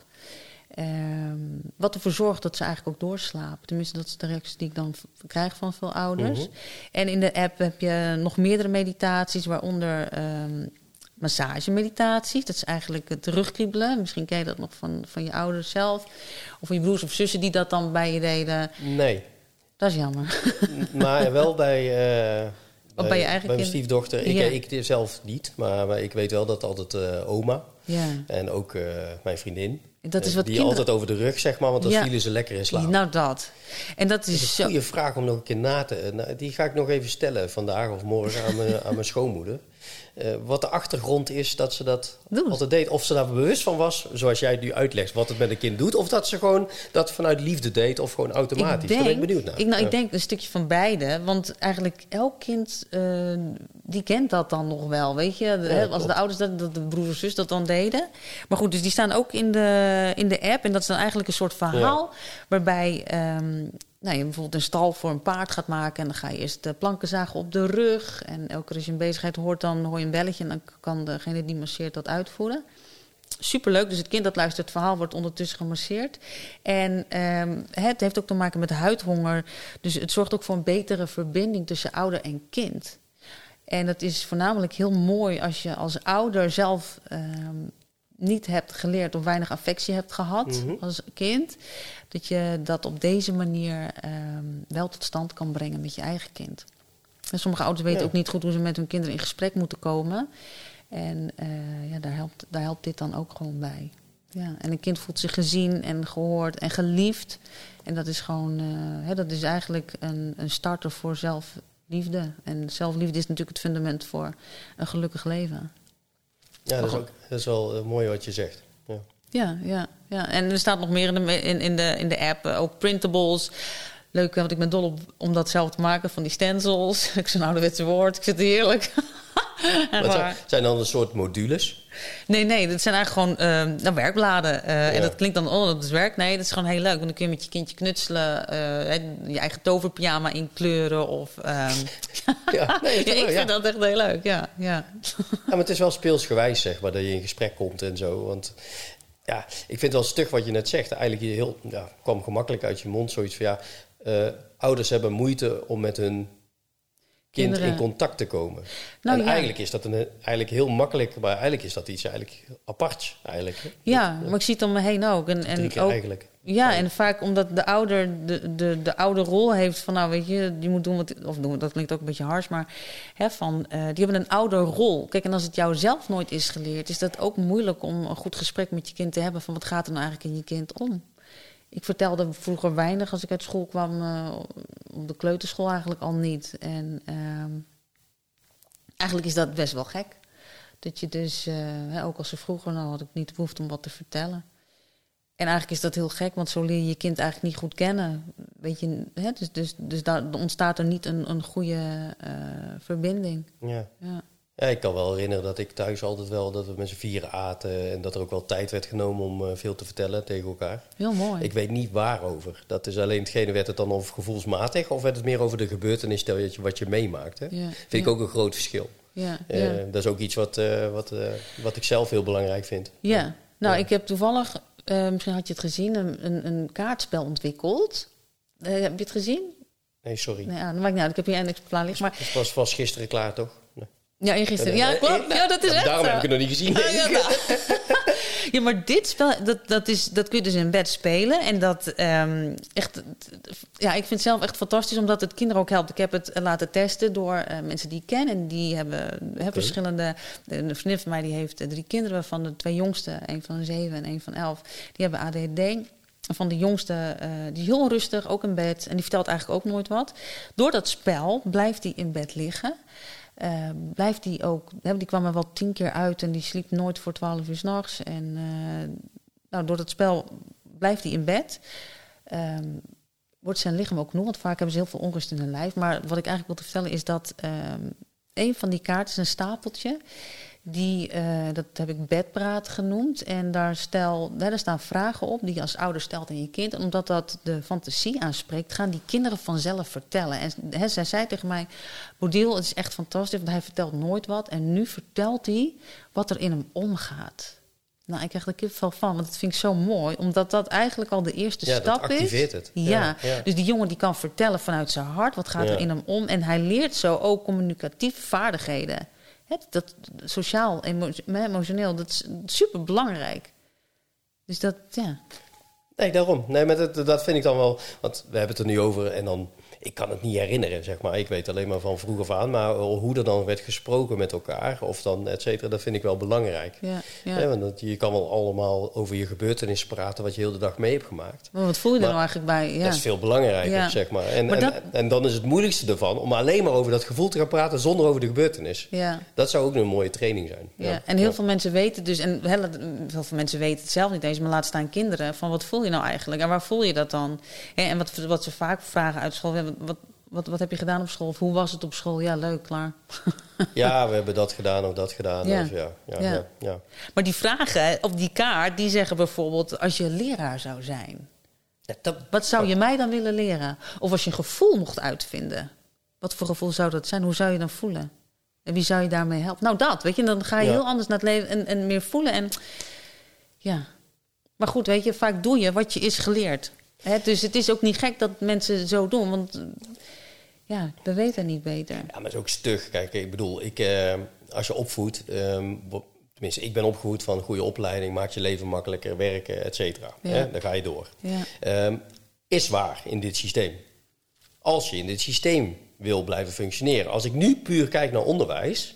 A: Ehm, wat ervoor zorgt dat ze eigenlijk ook doorslapen. Tenminste, dat is de reacties die ik dan krijg van veel ouders.
B: Mhm.
A: En in de app heb je nog meerdere meditaties, waaronder ehm massagemeditaties. Dat is eigenlijk het rugkriebelen. Misschien ken je dat nog van, van je ouders zelf. Of van je broers of zussen die dat dan bij je deden.
B: Nee,
A: Dat is jammer.
B: maar wel bij, eh,
A: Of bij je eigen
B: bij mijn stiefdochter. Ik,
A: Ja.
B: ik zelf niet, maar, maar ik weet wel dat altijd eh, oma
A: ja.
B: en ook eh, mijn vriendin...
A: Dat is
B: eh,
A: wat
B: die
A: kinderen...
B: altijd over de rug, zeg maar, want dan
A: Ja.
B: vielen ze lekker in slaap.
A: Nou, dat. En dat
B: Dat is
A: is
B: een
A: zo...
B: goede vraag om nog een keer na te... nou, die ga ik nog even stellen vandaag of morgen aan mijn, aan mijn schoonmoeder. Eh, wat de achtergrond is dat ze dat altijd deed. Of ze daar bewust van was, zoals jij het nu uitlegt, wat het met een kind doet. Of dat ze gewoon dat vanuit liefde deed of gewoon automatisch. Daar ben ik benieuwd naar.
A: Ik, nou,
B: Ja.
A: ik denk een stukje van beide. Want eigenlijk elk kind, eh, die kent dat dan nog wel, weet je.
B: Ja,
A: als de ouders dat, dat de broer of zus dat dan deden. Maar goed, dus die staan ook in de, in de app. En dat is dan eigenlijk een soort verhaal... waarbij ehm, nou, je bijvoorbeeld een stal voor een paard gaat maken... en dan ga je eerst de planken zagen op de rug. En elke keer als je een bezigheid hoort, dan hoor je een belletje... en dan kan degene die masseert dat uitvoeren. Superleuk. Dus het kind dat luistert het verhaal wordt ondertussen gemasseerd. En ehm, het heeft ook te maken met huidhonger. Dus het zorgt ook voor een betere verbinding tussen ouder en kind. En dat is voornamelijk heel mooi als je als ouder zelf ehm, niet hebt geleerd of weinig affectie hebt gehad
B: Mhm.
A: als kind. Dat je dat op deze manier ehm, wel tot stand kan brengen met je eigen kind. En sommige ouders weten
B: Ja.
A: ook niet goed hoe ze met hun kinderen in gesprek moeten komen. En eh, ja, daar, helpt, daar helpt dit dan ook gewoon bij. Ja, en een kind voelt zich gezien en gehoord en geliefd. En dat is gewoon, eh, hè, dat is eigenlijk een, een starter voor zelfliefde. En zelfliefde is natuurlijk het fundament voor een gelukkig leven.
B: Ja, dat is, ook, dat is wel eh, mooi wat je zegt. Ja.
A: Ja, ja, ja. En er staat nog meer in de, in, in de, in de app, eh, ook printables. Leuk, want ik ben dol op om dat zelf te maken van die stencils. Ik zo'n ouderwetse woord, ik zit heerlijk. Echt
B: Wat zijn dan een soort modules?
A: Nee, nee, dat zijn eigenlijk gewoon eh, nou, werkbladen. Eh, En dat klinkt dan, oh, dat is werk. Nee, dat is gewoon heel leuk. Want dan kun je met je kindje knutselen. eh, je eigen toverpyjama inkleuren. Of, ehm,
B: Ja, nee,
A: ja, ik
B: ja.
A: vind dat echt heel leuk, ja. ja.
B: Ja, maar het is wel speelsgewijs, zeg maar, dat je in gesprek komt en zo. Want ja, ik vind het wel stug wat je net zegt. Eigenlijk je heel, ja, kwam gemakkelijk uit je mond zoiets van ja, eh, ouders hebben moeite om met hun kind
A: Kinderen.
B: in contact te komen.
A: Nou,
B: en
A: ja.
B: eigenlijk is dat een, eigenlijk heel makkelijk, maar eigenlijk is dat iets eigenlijk aparts. Eigenlijk. hè.
A: Ja, maar ik zie het om me heen ook. En, en ook
B: eigenlijk.
A: Ja, en vaak omdat de ouder de, de, de oude rol heeft van, nou weet je, die moet doen wat, of doen, dat klinkt ook een beetje hars, maar hè, van, eh, die hebben een oude rol. Kijk, en als het jou zelf nooit is geleerd, is dat ook moeilijk om een goed gesprek met je kind te hebben van wat gaat er nou eigenlijk in je kind om. Ik vertelde vroeger weinig als ik uit school kwam, eh, op de kleuterschool eigenlijk al niet. En ehm, eigenlijk is dat best wel gek. Dat je dus, eh, ook als ze vroeger, nou had ik niet de behoefte om wat te vertellen. En eigenlijk is dat heel gek, want zo leer je je kind eigenlijk niet goed kennen. Weet je, hè? Dus, dus, dus daar ontstaat er niet een, een goede eh, verbinding.
B: Ja.
A: Ja.
B: Ja, ik kan wel herinneren dat ik thuis altijd wel dat we met z'n vieren aten en dat er ook wel tijd werd genomen om eh, veel te vertellen tegen elkaar.
A: Heel mooi.
B: Ik weet niet waarover. Dat is alleen hetgene, werd het dan over gevoelsmatig of werd het meer over de gebeurtenis dat je, wat je meemaakt? Hè?
A: Ja,
B: Vind ik ook een groot verschil.
A: ja,
B: Eh,
A: ja.
B: Dat is ook iets wat, eh, wat, wat ik zelf heel belangrijk vind.
A: ja. nou, ik heb toevallig, misschien had je het gezien, een, een, een kaartspel ontwikkeld. Heb je het gezien?
B: Nee, sorry.
A: Nee, ja, dat maakt niet uit. Ik heb hier een exemplaar liggen. Maar
B: Het was, was gisteren klaar, toch?
A: Ja, eergisteren. Ja, klopt. Ja, dat is echt
B: Daarom
A: zo.
B: heb ik het nog niet gezien.
A: Ah, ja, nou. ja, maar dit spel, dat, dat, is, dat kun je dus in bed spelen. En dat ehm, echt, ja, ik vind het zelf echt fantastisch, omdat het kinderen ook helpt. Ik heb het laten testen door eh, mensen die ik ken. En die hebben hè, verschillende. Een vriendin van mij die heeft eh, drie kinderen, waarvan de twee jongste, een van zeven en een van elf, die hebben ADHD. En Van de jongste, eh, die is heel rustig, ook in bed. En die vertelt eigenlijk ook nooit wat. Door dat spel blijft hij in bed liggen. Eh, blijft die ook, die kwam er wel tien keer uit en die sliep nooit voor twaalf uur s'nachts. En eh, nou, door dat spel blijft hij in bed. Ehm, wordt zijn lichaam ook genoeg, want vaak hebben ze heel veel onrust in hun lijf. Maar wat ik eigenlijk wil te vertellen is dat ehm, een van die kaarten is een stapeltje. Die, eh, dat heb ik bedpraat genoemd. En daar, stel, daar staan vragen op die je als ouder stelt aan je kind. En omdat dat de fantasie aanspreekt, gaan die kinderen vanzelf vertellen. En hè, zij zei tegen mij, Bodil, het is echt fantastisch, want hij vertelt nooit wat. En nu vertelt hij wat er in hem omgaat. Nou, ik krijg er kipvel van, want dat vind ik zo mooi. Omdat dat eigenlijk al de eerste
B: Ja, dat
A: stap is.
B: activeert het.
A: Ja.
B: Ja, ja.
A: dus die jongen die kan vertellen vanuit zijn hart, wat gaat
B: Ja.
A: er in hem om. En hij leert zo ook communicatieve vaardigheden. Hè, dat, sociaal, emo- emotioneel, dat is super belangrijk. Dus dat, ja.
B: Nee, daarom. Nee, maar dat, dat vind ik dan wel... Want we hebben het er nu over en dan... Ik kan het niet herinneren, zeg maar. Ik weet alleen maar van vroeg af aan. Maar hoe er dan werd gesproken met elkaar, of dan et cetera, dat vind ik wel belangrijk.
A: ja, ja.
B: Want dat, je kan wel allemaal over je gebeurtenissen praten wat je heel de dag mee hebt gemaakt.
A: Maar wat voel je er nou eigenlijk bij? Ja.
B: Dat is veel belangrijker, zeg maar. En,
A: Maar
B: en,
A: dat-
B: en dan is het moeilijkste ervan om alleen maar over dat gevoel te gaan praten zonder over de gebeurtenis.
A: ja.
B: Dat zou ook een mooie training zijn.
A: Ja, en heel veel mensen weten dus, en heel heel veel mensen weten het zelf niet eens, maar laat staan kinderen, van wat voel je nou eigenlijk en waar voel je dat dan? En wat, wat ze vaak vragen uit school, wat, wat, wat, heb je gedaan op school? Of hoe was het op school? Ja, leuk, klaar.
B: Ja, we hebben dat gedaan of dat gedaan.
A: Ja.
B: Of ja, ja,
A: Ja.
B: ja. ja.
A: Maar die vragen op die kaart, die zeggen bijvoorbeeld, als je leraar zou zijn,
B: dat,
A: wat zou je mij dan willen leren? Of als je een gevoel mocht uitvinden, wat voor gevoel zou dat zijn? Hoe zou je dan voelen? En wie zou je daarmee helpen? Nou, dat, weet je, dan ga je heel anders naar het leven en, en meer voelen. En ja, maar goed, weet je, vaak doe je wat je is geleerd. Hè, dus het is ook niet gek dat mensen zo doen, want ja, we weten niet beter.
B: Ja, maar het is ook stug. Kijk, ik bedoel, ik, eh, als je opvoedt, ehm, tenminste, ik ben opgevoed van een goede opleiding, maakt je leven makkelijker, werken, et cetera.
A: Ja.
B: Dan ga je door.
A: Ja,
B: Ehm, is waar in dit systeem. Als je in dit systeem wil blijven functioneren. Als ik nu puur kijk naar onderwijs,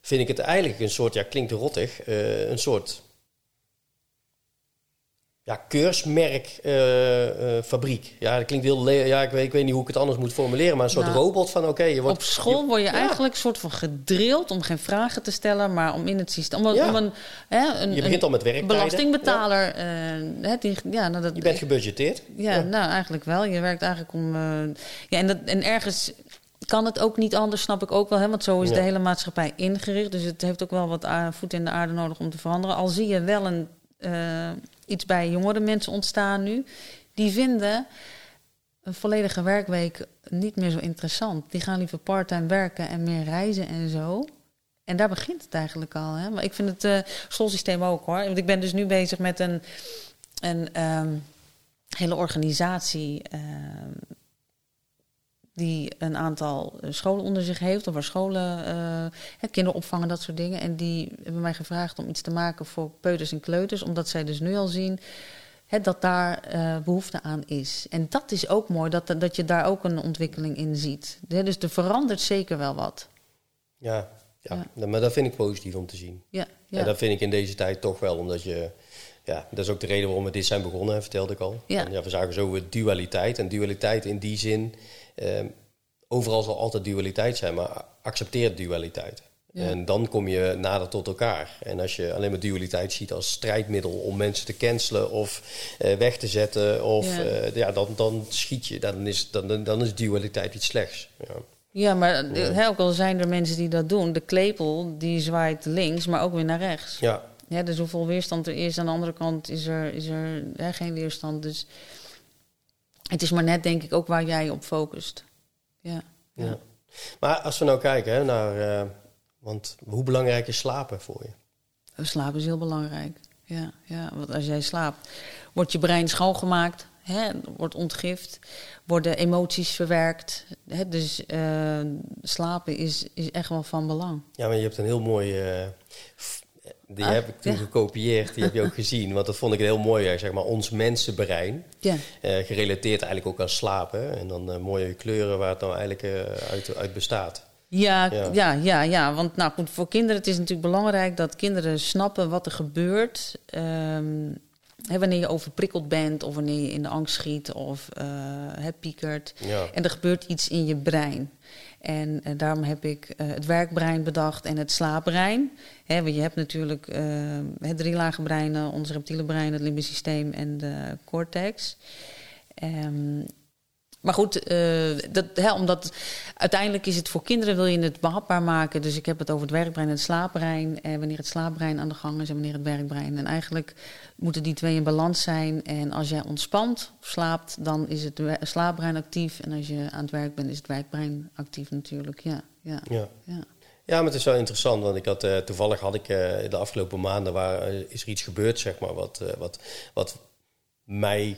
B: vind ik het eigenlijk een soort, ja, klinkt rottig, eh, een soort ja, keursmerkfabriek. Uh, ja, dat klinkt heel... Ja, ik weet, ik weet niet hoe ik het anders moet formuleren, maar een soort nou, robot van oké... je wordt,
A: op school word je eigenlijk soort van gedrild om geen vragen te stellen, maar om in het systeem... Om, om een, hè, een,
B: je begint al met werk.
A: Belastingbetaler. Ja. Uh, ja, nou, dat,
B: je bent gebudgeteerd.
A: Ja, nou eigenlijk wel. Je werkt eigenlijk om... Ja, en, dat, en ergens kan het ook niet anders, snap ik ook wel. Hè? Want zo is de hele maatschappij ingericht. Dus het heeft ook wel wat voet in de aarde nodig om te veranderen. Al zie je wel een, uh, iets bij jongere mensen ontstaan nu. Die vinden een volledige werkweek niet meer zo interessant. Die gaan liever parttime werken en meer reizen en zo. En daar begint het eigenlijk al. Hè? Maar ik vind het uh, schoolsysteem ook hoor. Want ik ben dus nu bezig met een, een um, hele organisatie. Uh, die een aantal eh, scholen onder zich heeft, of waar scholen uh, kinderen opvangen, dat soort dingen. En die hebben mij gevraagd om iets te maken voor peuters en kleuters, omdat zij dus nu al zien hè, dat daar uh, behoefte aan is. En dat is ook mooi, dat, dat je daar ook een ontwikkeling in ziet. Dus er verandert zeker wel wat.
B: Ja, ja, maar dat vind ik positief om te zien. Ja, ja. En dat vind ik in deze tijd toch wel, omdat je ja, dat is ook de reden waarom we dit zijn begonnen, vertelde ik al. Ja. En ja, we zagen zo dualiteit. En dualiteit in die zin overal zal altijd dualiteit zijn, maar accepteer dualiteit. En dan kom je nader tot elkaar. En als je alleen maar dualiteit ziet als strijdmiddel om mensen te cancelen of uh, weg te zetten, of, ja. Uh, ja dan, dan schiet je. Dan is, dan, dan is dualiteit iets slechts. Ja.
A: Ja, maar ja. ook al zijn er mensen die dat doen. De klepel die zwaait links, maar ook weer naar rechts. Ja. ja dus hoeveel weerstand er is, aan de andere kant is er, is er geen weerstand. Dus het is maar net, denk ik, ook waar jij op focust. Ja. ja.
B: Maar als we nou kijken hè, naar. Uh, want hoe belangrijk is slapen voor je?
A: Slapen is heel belangrijk. Ja, ja, want als jij slaapt, wordt je brein schoongemaakt, hè, wordt ontgift, worden emoties verwerkt. Hè, dus uh, slapen is, is echt wel van belang.
B: Ja, maar je hebt een heel mooi uh, die ah, heb ik toen gekopieerd, die heb je ook gezien. Want dat vond ik heel mooi, zeg maar, ons mensenbrein. Ja. Uh, gerelateerd eigenlijk ook aan slapen. En dan uh, mooie kleuren waar het nou eigenlijk uh, uit, uit bestaat.
A: Ja, ja, ja, ja, ja. Want nou, goed, voor kinderen het is natuurlijk belangrijk dat kinderen snappen wat er gebeurt. Um, hè, wanneer je overprikkeld bent of wanneer je in de angst schiet of uh, piekert. Ja. En er gebeurt iets in je brein. En uh, daarom heb ik uh, het werkbrein bedacht en het slaapbrein. Hè, want je hebt natuurlijk uh, het drie lage breinen, ons reptiele brein, het limbisch systeem en de cortex. Um, maar goed, uh, dat, hè, omdat uiteindelijk is het voor kinderen wil je het behapbaar maken. Dus ik heb het over het werkbrein en het slaapbrein. En wanneer het slaapbrein aan de gang is en wanneer het werkbrein. En eigenlijk moeten die twee in balans zijn. En als jij ontspant of slaapt, dan is het slaapbrein actief. En als je aan het werk bent, is het werkbrein actief natuurlijk. Ja, ja,
B: ja. ja. Ja, maar het is wel interessant, want ik had, uh, toevallig had ik uh, de afgelopen maanden waar is er iets gebeurd, zeg maar, wat, wat, wat mij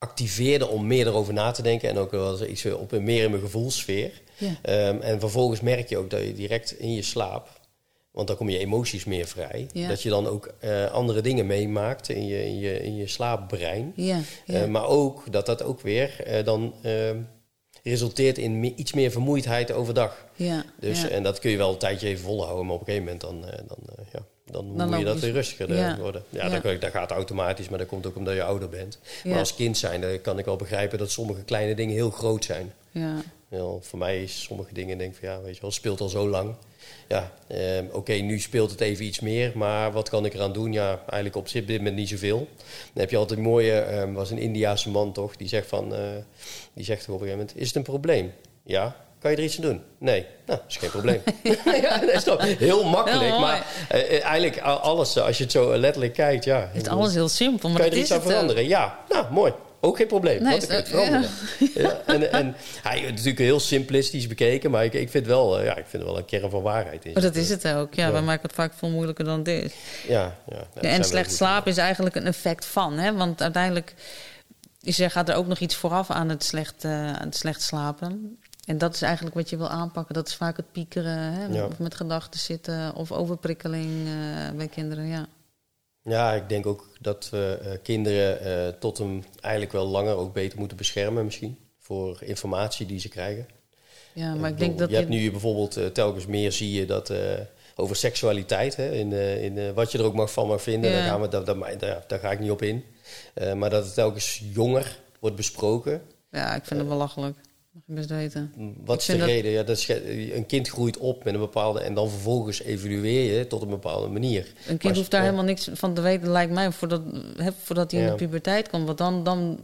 B: activeerde om meer erover na te denken en ook wel iets op meer in mijn gevoelsfeer. Ja. Um, en vervolgens merk je ook dat je direct in je slaap, want dan kom je emoties meer vrij, dat je dan ook uh, andere dingen meemaakt in je, in je, in je slaapbrein. Ja, uh, maar ook dat dat ook weer uh, dan ehm, resulteert in me iets meer vermoeidheid overdag. Ja, dus, En dat kun je wel een tijdje even volhouden, maar op een gegeven moment dan, dan ja, dan, moet je dat weer rustiger ja. worden. Ja, ja. Dat, dat, gaat automatisch, maar dat komt ook omdat je ouder bent. Maar als kind zijn, kan ik wel begrijpen dat sommige kleine dingen heel groot zijn. Ja. voor mij is sommige dingen, denk ik van ja, weet je wel, speelt al zo lang. Ja, eh, oké, nu speelt het even iets meer, maar wat kan ik eraan doen? Ja, eigenlijk op dit moment niet zoveel. Dan heb je altijd een mooie, eh, was een Indiaanse man toch, die zegt van, uh, die zegt op een gegeven moment, is het een probleem? Ja, kan je er iets aan doen? Nee. Nou, is geen probleem. ja, dat is toch heel makkelijk. maar uh, eigenlijk alles, als je het zo letterlijk kijkt, ja.
A: Het is alles heel simpel. Maar
B: kan je er iets aan veranderen? Ja, nou, mooi. Ook geen probleem. Nee, want ik het veranderen. Ja. en, en hij is natuurlijk heel simplistisch bekeken, maar ik, ik vind wel, ja, ik vind wel een kern van waarheid in.
A: Maar dat is het ook. Ja, ja. wij maken het vaak veel moeilijker dan is. Ja, ja. ja en slecht slapen is eigenlijk een effect van, hè? Want uiteindelijk is er, gaat er ook nog iets vooraf aan het slecht, uh, aan het slecht slapen. En dat is eigenlijk wat je wil aanpakken. Dat is vaak het piekeren, hè? of met gedachten zitten, of overprikkeling uh, bij kinderen. Ja.
B: ja, ik denk ook dat we uh, kinderen uh, tot een eigenlijk wel langer ook beter moeten beschermen, misschien. Voor informatie die ze krijgen. Ja, maar ik, denk dat. Je hebt nu bijvoorbeeld telkens meer zie je dat over seksualiteit. Hè, in, uh, in wat je er ook mag van mag vinden.
A: Ja.
B: Daar, gaan we, daar, daar, daar, daar ga ik niet op in. Maar dat het telkens jonger wordt besproken.
A: Ja, ik vind het belachelijk. Mag je best weten.
B: Wat is de
A: dat-
B: reden? Ja, dat is, een kind groeit op met een bepaalde... en dan vervolgens evalueer je tot een bepaalde manier.
A: Een
B: Maar
A: kind hoeft daar
B: ja.
A: helemaal niks van te weten, lijkt mij, voordat, voordat hij in de puberteit komt. Want dan, dan,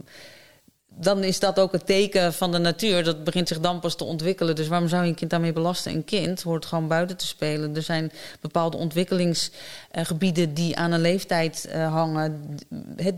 A: dan is dat ook het teken van de natuur. Dat begint zich dan pas te ontwikkelen. Dus waarom zou je een kind daarmee belasten? Een kind hoort gewoon buiten te spelen. Er zijn bepaalde ontwikkelingsgebieden die aan een leeftijd eh, hangen. Het,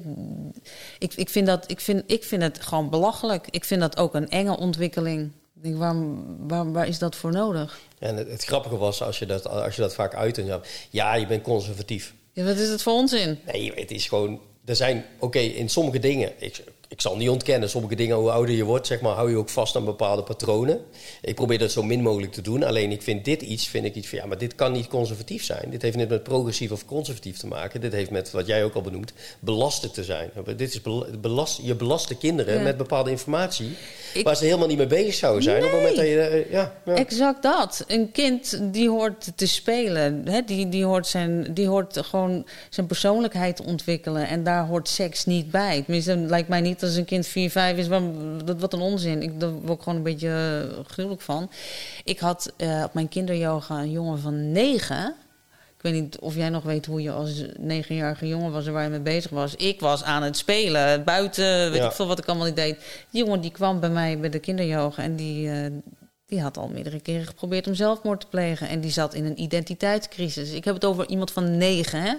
A: ik, ik, vind dat, ik, vind, ik vind het gewoon belachelijk. Ik vind dat ook een enge ontwikkeling. Ik denk, waarom, waar, waar is dat voor nodig?
B: En het, het grappige was, als je dat, als je dat vaak uit... en ja, ja, je bent conservatief.
A: Ja, wat is het voor onzin?
B: Nee, het is gewoon... Er zijn, oké, in sommige dingen... Ik, ik zal niet ontkennen, sommige dingen, hoe ouder je wordt, zeg maar, hou je ook vast aan bepaalde patronen. Ik probeer dat zo min mogelijk te doen. Alleen ik vind dit iets, vind ik iets van, ja, maar dit kan niet conservatief zijn. Dit heeft niet met progressief of conservatief te maken. Dit heeft met, wat jij ook al benoemt, belasten te zijn. Dit is bel- belast, je belast de kinderen
A: Ja.
B: met bepaalde informatie...
A: Ik-
B: waar ze helemaal niet mee bezig zouden zijn. Op het moment dat je... eh, ja, ja.
A: Exact dat. Een kind die hoort te spelen. Hè? Die, die, hoort zijn, die hoort gewoon zijn persoonlijkheid te ontwikkelen. En daar hoort seks niet bij. Tenminste, het lijkt mij niet als een kind 4, 5 is. Wat, dat- wat een onzin. Ik, daar word ik gewoon een beetje eh, gruwelijk van. Ik had eh, op mijn kinderyoga een jongen van 9. Ik weet niet of jij nog weet hoe je als negenjarige jongen was en waar je mee bezig was. Ik was aan het spelen, buiten, weet
B: Ja.
A: ik veel wat ik allemaal niet deed. Die jongen die kwam bij mij bij de kinderyoga en die, eh, die had al meerdere keren geprobeerd om zelfmoord te plegen. En die zat in een identiteitscrisis. Ik heb het over iemand van negen, hè.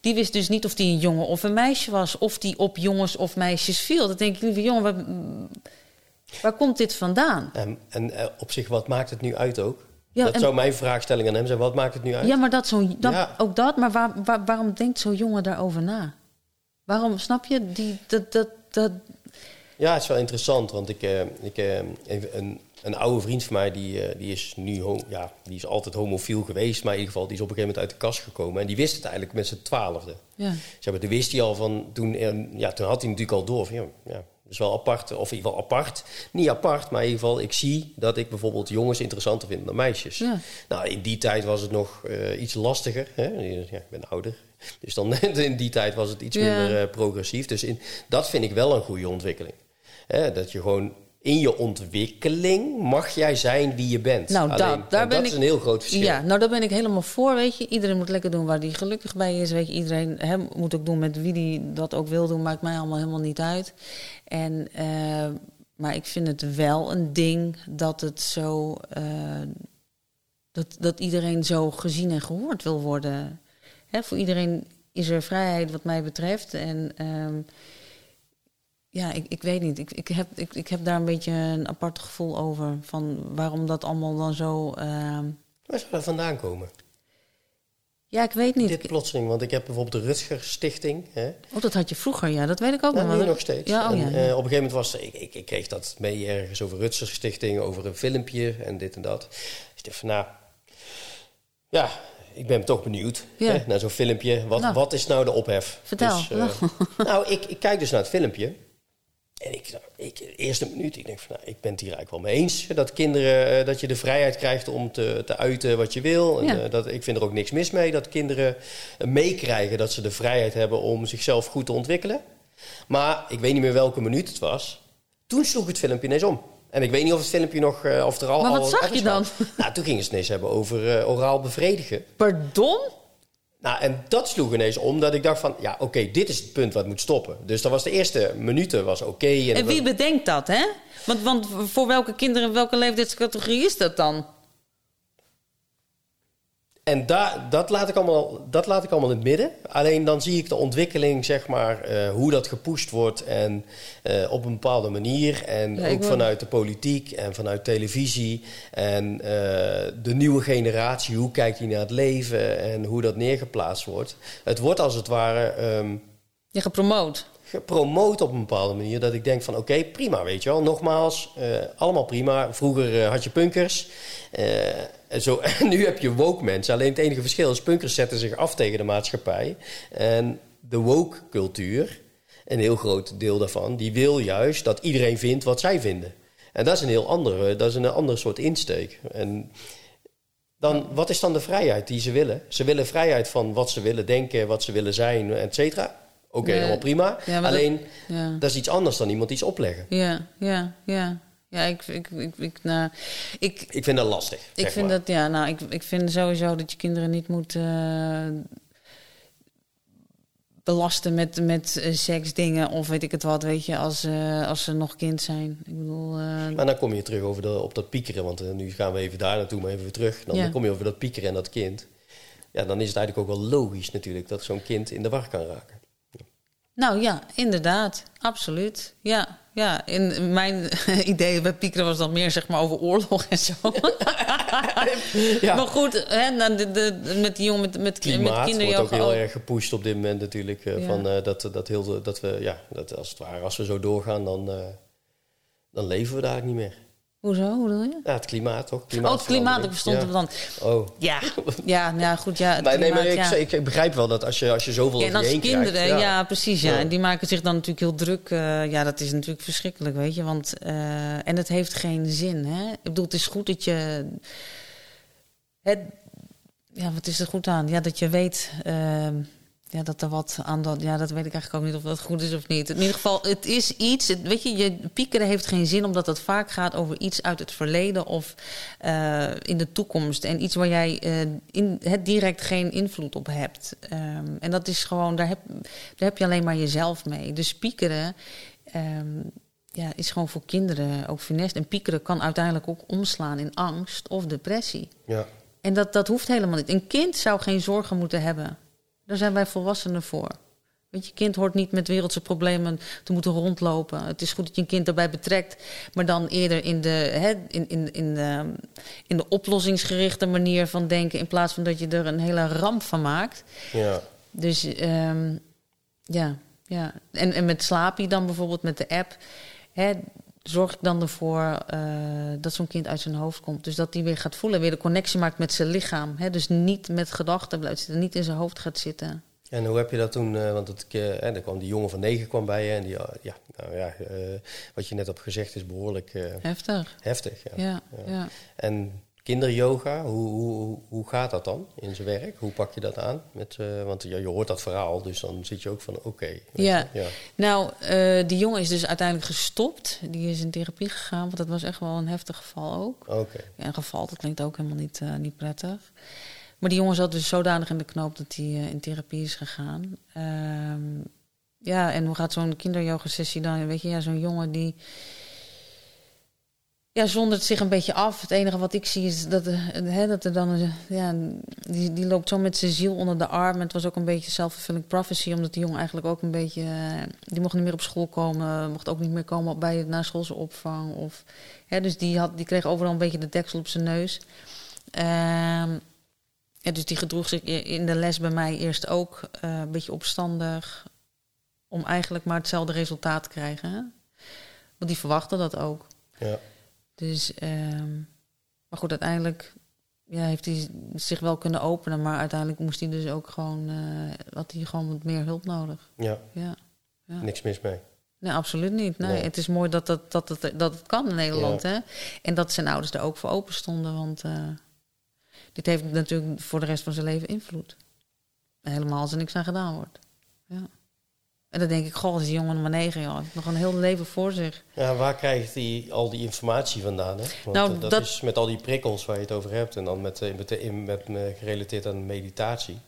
A: Die wist dus niet of die een jongen of een meisje was. Of die op jongens of meisjes viel. Dat denk ik, lieve jongen, waar, waar komt dit vandaan?
B: En, en eh, op zich, wat maakt het nu uit ook?
A: Ja,
B: dat
A: en-
B: zou mijn vraagstelling aan hem zijn. Wat maakt het nu uit?
A: Ja, maar dat zo, dat,
B: Ja.
A: ook dat. Maar waar, waar- waarom denkt zo'n jongen daarover na? Waarom, snap je? Die, dat, dat, dat,
B: Ja, het is wel interessant, want ik, eh, ik, eh, een, een, een oude vriend van mij, die, eh, die is nu ja, die is altijd homofiel geweest, maar in ieder geval, die is op een gegeven moment uit de kast gekomen. En die wist het eigenlijk met zijn twaalfde.
A: ja.
B: Zeg maar, toen wist hij al van, toen, eh, ja, toen had hij natuurlijk al door van, ja, ja, dat is wel apart, of in ieder geval apart. Niet apart, maar in ieder geval, ik zie dat ik bijvoorbeeld jongens interessanter vind dan meisjes.
A: Ja.
B: Nou, in die tijd was het nog eh, iets lastiger. Hè? Ja, ik ben ouder. Dus dan in die tijd was het iets
A: Ja.
B: minder progressief. Dus in, dat vind ik wel een goede ontwikkeling. Hè? Dat je gewoon in je ontwikkeling mag jij zijn wie je bent.
A: Nou, dat-
B: Alleen,
A: daar
B: en
A: ben
B: dat
A: ik-
B: is een heel groot verschil.
A: Ja, nou daar ben ik helemaal voor, weet je. Iedereen moet lekker doen waar hij gelukkig bij is, weet je. Iedereen hè, moet ook doen met wie die dat ook wil doen, maakt mij allemaal helemaal niet uit. En, eh, maar ik vind het wel een ding dat het zo... eh, dat, dat iedereen zo gezien en gehoord wil worden. Hè, voor iedereen is er vrijheid wat mij betreft. En ehm, ja, ik, ik weet niet. Ik, ik, heb, ik, ik heb daar een beetje een apart gevoel over. Van waarom dat allemaal dan zo... ehm,
B: Waar zou dat vandaan komen?
A: ja, ik weet niet.
B: Dit plotseling, want ik heb bijvoorbeeld de Rutger Stichting. Hè?
A: Oh, dat had je vroeger, ja. Dat weet ik ook
B: Nou,
A: nog wel.
B: nog steeds.
A: Ja, oh,
B: En,
A: ja,
B: eh,
A: ja.
B: op een gegeven moment was ik, ik, ik kreeg dat mee ergens over Rutger Stichting, over een filmpje en dit en dat. Dus ik dacht van, nou, ja, ik ben toch benieuwd
A: Ja.
B: hè, naar zo'n filmpje. Wat,
A: Nou.
B: wat is nou de ophef?
A: Vertel.
B: Dus, eh, nou, ik, ik kijk dus naar het filmpje. En ik, ik, de eerste minuut, ik denk van, nou, ik ben het hier eigenlijk wel mee eens. Dat kinderen, eh, dat je de vrijheid krijgt om te, te uiten wat je wil. En,
A: Ja.
B: eh, dat, ik vind er ook niks mis mee dat kinderen eh, meekrijgen dat ze de vrijheid hebben om zichzelf goed te ontwikkelen. Maar ik weet niet meer welke minuut het was. Toen sloeg het filmpje ineens om. En ik weet niet of het filmpje nog, of er al.
A: Maar wat
B: al
A: zag je dan?
B: Nou, toen gingen ze het ineens hebben over oraal bevredigen.
A: Pardon?
B: Nou, en dat sloeg ineens om dat ik dacht van, ja, oké, dit is het punt wat moet stoppen. Dus dat was de eerste minuten was oké. en
A: En wie bedenkt dat, hè? Want, want voor welke kinderen, welke leeftijdscategorie is dat dan?
B: En daar, dat, laat ik allemaal, dat laat ik allemaal in het midden. Alleen dan zie ik de ontwikkeling, zeg maar, eh, hoe dat gepusht wordt. En eh, op een bepaalde manier. En
A: Ja,
B: ook
A: wil-
B: vanuit de politiek en vanuit televisie. En eh, de nieuwe generatie, hoe kijkt die naar het leven en hoe dat neergeplaatst wordt. Het wordt als het ware
A: Je gepromoot.
B: gepromoot op een bepaalde manier. Dat ik denk van oké, prima, weet je wel. Nogmaals, allemaal prima. Vroeger had je punkers. En, zo, en nu heb je woke mensen. Alleen het enige verschil is, punkers zetten zich af tegen de maatschappij. En de woke cultuur, een heel groot deel daarvan, die wil juist dat iedereen vindt wat zij vinden. En dat is een heel andere, dat is een ander soort insteek. En dan wat is dan de vrijheid die ze willen? Ze willen vrijheid van wat ze willen denken, wat ze willen zijn, et cetera. Oké,
A: Nee.
B: helemaal prima.
A: Ja,
B: Alleen,
A: Ja,
B: dat is iets anders dan iemand iets opleggen.
A: ja, ja. ja. Ja, ik, ik, ik, ik, nou, ik,
B: Ik vind dat lastig.
A: ik vind
B: maar.
A: dat, ja, nou, ik, ik vind sowieso dat je kinderen niet moet eh, belasten met, met eh, seksdingen of weet ik het wat, weet je, als, eh, als ze nog kind zijn. Ik bedoel,
B: Maar dan kom je terug over de, op dat piekeren, want nu gaan we even daar naartoe, maar even weer terug. Dan
A: Ja.
B: kom je over dat piekeren en dat kind. Ja, dan is het eigenlijk ook wel logisch natuurlijk dat zo'n kind in de war kan raken.
A: Nou ja, inderdaad. Absoluut. Ja, ja. In mijn idee bij Piekeren was dan meer zeg maar over oorlog en zo.
B: Ja.
A: Maar goed, hè, nou, de, de, met die jongen met, met, met
B: Klimaat wordt ook heel erg gepusht op dit moment natuurlijk. eh,
A: Ja.
B: van, eh, dat, dat, heel, dat we, ja, dat als het ware, als we zo doorgaan, dan, eh, dan leven we daar eigenlijk niet meer.
A: Hoezo? Hoe bedoel je?
B: Ja, het klimaat toch?
A: Oh, het klimaat, ik verstond
B: ja.
A: het dan.
B: Oh.
A: Ja, ja, ja goed. Ja, het
B: Nee, nee, maar
A: klimaat,
B: ik,
A: ja.
B: ik, begrijp wel dat als je, als je zoveel
A: Ja, en
B: je
A: als kinderen,
B: krijgt,
A: ja. precies. Ja.
B: Ja.
A: En die maken zich dan natuurlijk heel druk. eh, ja, dat is natuurlijk verschrikkelijk, weet je. Want, eh, en het heeft geen zin, hè. Ik bedoel, het is goed dat je... Het, ja, wat is er goed aan? Ja, dat je weet... ehm, ja, dat er wat aan dat... Ja, dat weet ik eigenlijk ook niet of dat goed is of niet. In ieder geval, het is iets... Het, weet je, je piekeren heeft geen zin... omdat het vaak gaat over iets uit het verleden... of eh, in de toekomst. En iets waar jij eh, in, het direct geen invloed op hebt. Ehm, en dat is gewoon... Daar heb, daar heb je alleen maar jezelf mee. Dus piekeren... ehm, ja, is gewoon voor kinderen ook funest. En piekeren kan uiteindelijk ook omslaan in angst of depressie.
B: Ja.
A: En dat, dat hoeft helemaal niet. Een kind zou geen zorgen moeten hebben. Daar zijn wij volwassenen voor. Weet je, kind hoort niet met wereldse problemen te moeten rondlopen. Het is goed dat je een kind daarbij betrekt, maar dan eerder in de, hè, in, in, in, de, in de oplossingsgerichte manier van denken, in plaats van dat je er een hele ramp van maakt.
B: Ja.
A: Dus ehm, ja, ja. En, en met Slaapie dan bijvoorbeeld met de app. Hè, zorg ik dan ervoor eh, dat zo'n kind uit zijn hoofd komt. Dus dat hij weer gaat voelen, weer de connectie maakt met zijn lichaam. Hè, dus niet met gedachten blijft zitten, niet in zijn hoofd gaat zitten.
B: En hoe heb je dat toen, eh, want het, er kwam die jongen van negen kwam bij je en die, eh, ja, nou ja, wat je net hebt gezegd is behoorlijk eh,
A: Heftig.
B: heftig. Ja.
A: Ja, ja.
B: En kinderyoga, hoe, hoe, hoe- gaat dat dan in zijn werk? Hoe pak je dat aan? Met, eh, want ja, je hoort dat verhaal, dus dan zit je ook van oké.
A: Ja.
B: ja.
A: Nou, eh, die jongen is dus uiteindelijk gestopt. Die is in therapie gegaan, want dat was echt wel een heftig geval ook.
B: Oké.
A: Ja, een geval, dat klinkt ook helemaal niet, eh, niet prettig. Maar die jongen zat dus zodanig in de knoop dat hij in therapie is gegaan. Ehm, ja, en hoe gaat zo'n kinderyoga-sessie dan? Weet je, ja, zo'n jongen die... Ja, zondert zich een beetje af. Het enige wat ik zie is dat, eh, hè, dat er dan... Ja, die, die loopt zo met zijn ziel onder de arm. En het was ook een beetje self-fulfilling prophecy. Omdat die jongen eigenlijk ook een beetje... eh, Die mocht niet meer op school komen. Mocht ook niet meer komen bij de naschoolse opvang. Of, hè, dus die, had, die kreeg overal een beetje de deksel op zijn neus. Ja, dus die gedroeg zich in de les bij mij eerst ook eh, een beetje opstandig. Om eigenlijk maar hetzelfde resultaat te krijgen. Hè? Want die verwachtte dat ook.
B: Ja.
A: Dus, ehm, maar goed, uiteindelijk ja, heeft hij zich wel kunnen openen. Maar uiteindelijk moest hij dus ook gewoon, eh, had hij gewoon wat meer hulp nodig.
B: ja,
A: Ja. Ja.
B: niks mis mee.
A: Nee, absoluut niet. Nee,
B: Nee.
A: Het is mooi dat, dat, dat, het, dat het kan in Nederland. Hè? En dat zijn ouders er ook voor open stonden. Want eh, dit heeft natuurlijk voor de rest van zijn leven invloed. Helemaal als er niks aan gedaan wordt. Ja. En dan denk ik, goh, als die jongen maar negen jaar nog een heel leven voor zich.
B: Ja, waar krijgt hij al die informatie vandaan? Hè? Want
A: Nou,
B: eh, dat,
A: dat-
B: is met al die prikkels waar je het over hebt en dan met, eh, met, in- met, eh, gerelateerd aan meditatie.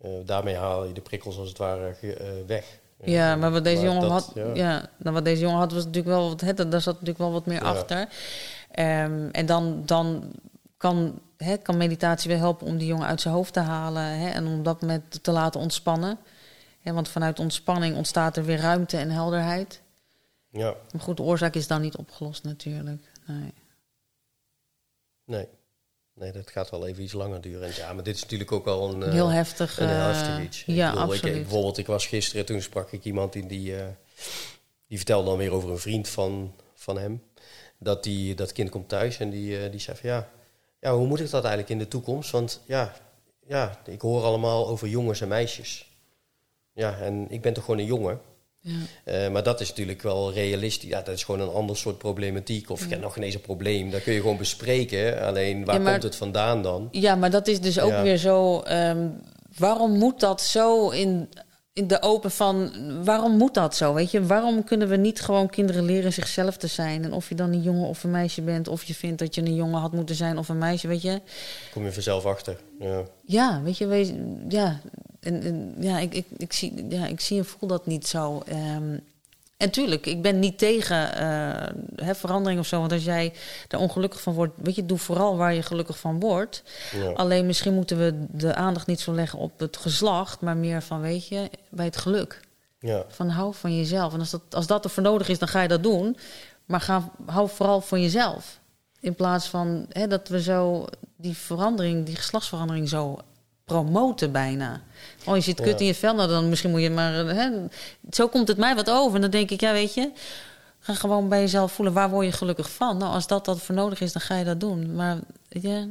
B: Eh, daarmee haal je de prikkels als het ware eh, weg.
A: Ja, maar wat deze
B: Maar
A: jongen
B: dat-
A: had,
B: ja.
A: ja. nou, wat deze jongen had was natuurlijk wel wat, hè, daar zat natuurlijk wel wat meer
B: Ja.
A: achter. Ehm, en dan, dan kan, hè, kan meditatie weer helpen om die jongen uit zijn hoofd te halen hè, en om dat moment te laten ontspannen. Want vanuit ontspanning ontstaat er weer ruimte en helderheid.
B: Ja,
A: Maar goed, de oorzaak is dan niet opgelost natuurlijk. Nee.
B: nee. Nee, dat gaat wel even iets langer duren. En ja, maar dit is natuurlijk ook al een... eh,
A: Heel heftig.
B: Een
A: eh,
B: heftig iets. Ik
A: ja,
B: ik-
A: absoluut.
B: bijvoorbeeld, ik was gisteren, toen sprak ik iemand in die... eh, die vertelde dan weer over een vriend van, van hem. Dat die, dat kind komt thuis en die, die zei van ja... Ja, hoe moet ik dat eigenlijk in de toekomst? Want ja, ja, ik hoor allemaal over jongens en meisjes. Ja, en ik ben toch gewoon een jongen.
A: Ja.
B: Eh, maar dat is natuurlijk wel realistisch. Ja, dat is gewoon een ander soort problematiek. Of ja. nog ineens een probleem. Dat kun je gewoon bespreken. Alleen waar
A: Ja, maar-
B: komt het vandaan dan?
A: Ja, maar dat is dus ook weer zo. ehm, waarom moet dat zo in, in de open van. Waarom moet dat zo? Weet je, waarom kunnen we niet gewoon kinderen leren zichzelf te zijn? En of je dan een jongen of een meisje bent, of je vindt dat je een jongen had moeten zijn of een meisje, weet je.
B: Kom je vanzelf achter. Ja.
A: Ja, weet je, wees, ja. En, en, ja, ik, ik, ik, zie, ja, ik zie en voel dat niet zo. Ehm, en tuurlijk, ik ben niet tegen eh, hè, verandering of zo. Want als jij er ongelukkig van wordt, weet je, doe vooral waar je gelukkig van wordt.
B: Ja.
A: Alleen misschien moeten we de aandacht niet zo leggen op het geslacht, maar meer van, weet je, bij het geluk.
B: Ja.
A: Van hou van jezelf. En als dat, als dat er voor nodig is, dan ga je dat doen. Maar ga, hou vooral van jezelf. In plaats van hè, dat we zo die verandering, die geslachtsverandering zo promoten bijna. Oh, je zit kut
B: Ja.
A: in je vel, nou dan misschien moet je maar... Hè, zo komt het mij wat over. En dan denk ik, ja weet je... Ga gewoon bij jezelf voelen, waar word je gelukkig van? Nou, als dat, dat voor nodig is, dan ga je dat doen. Maar ja,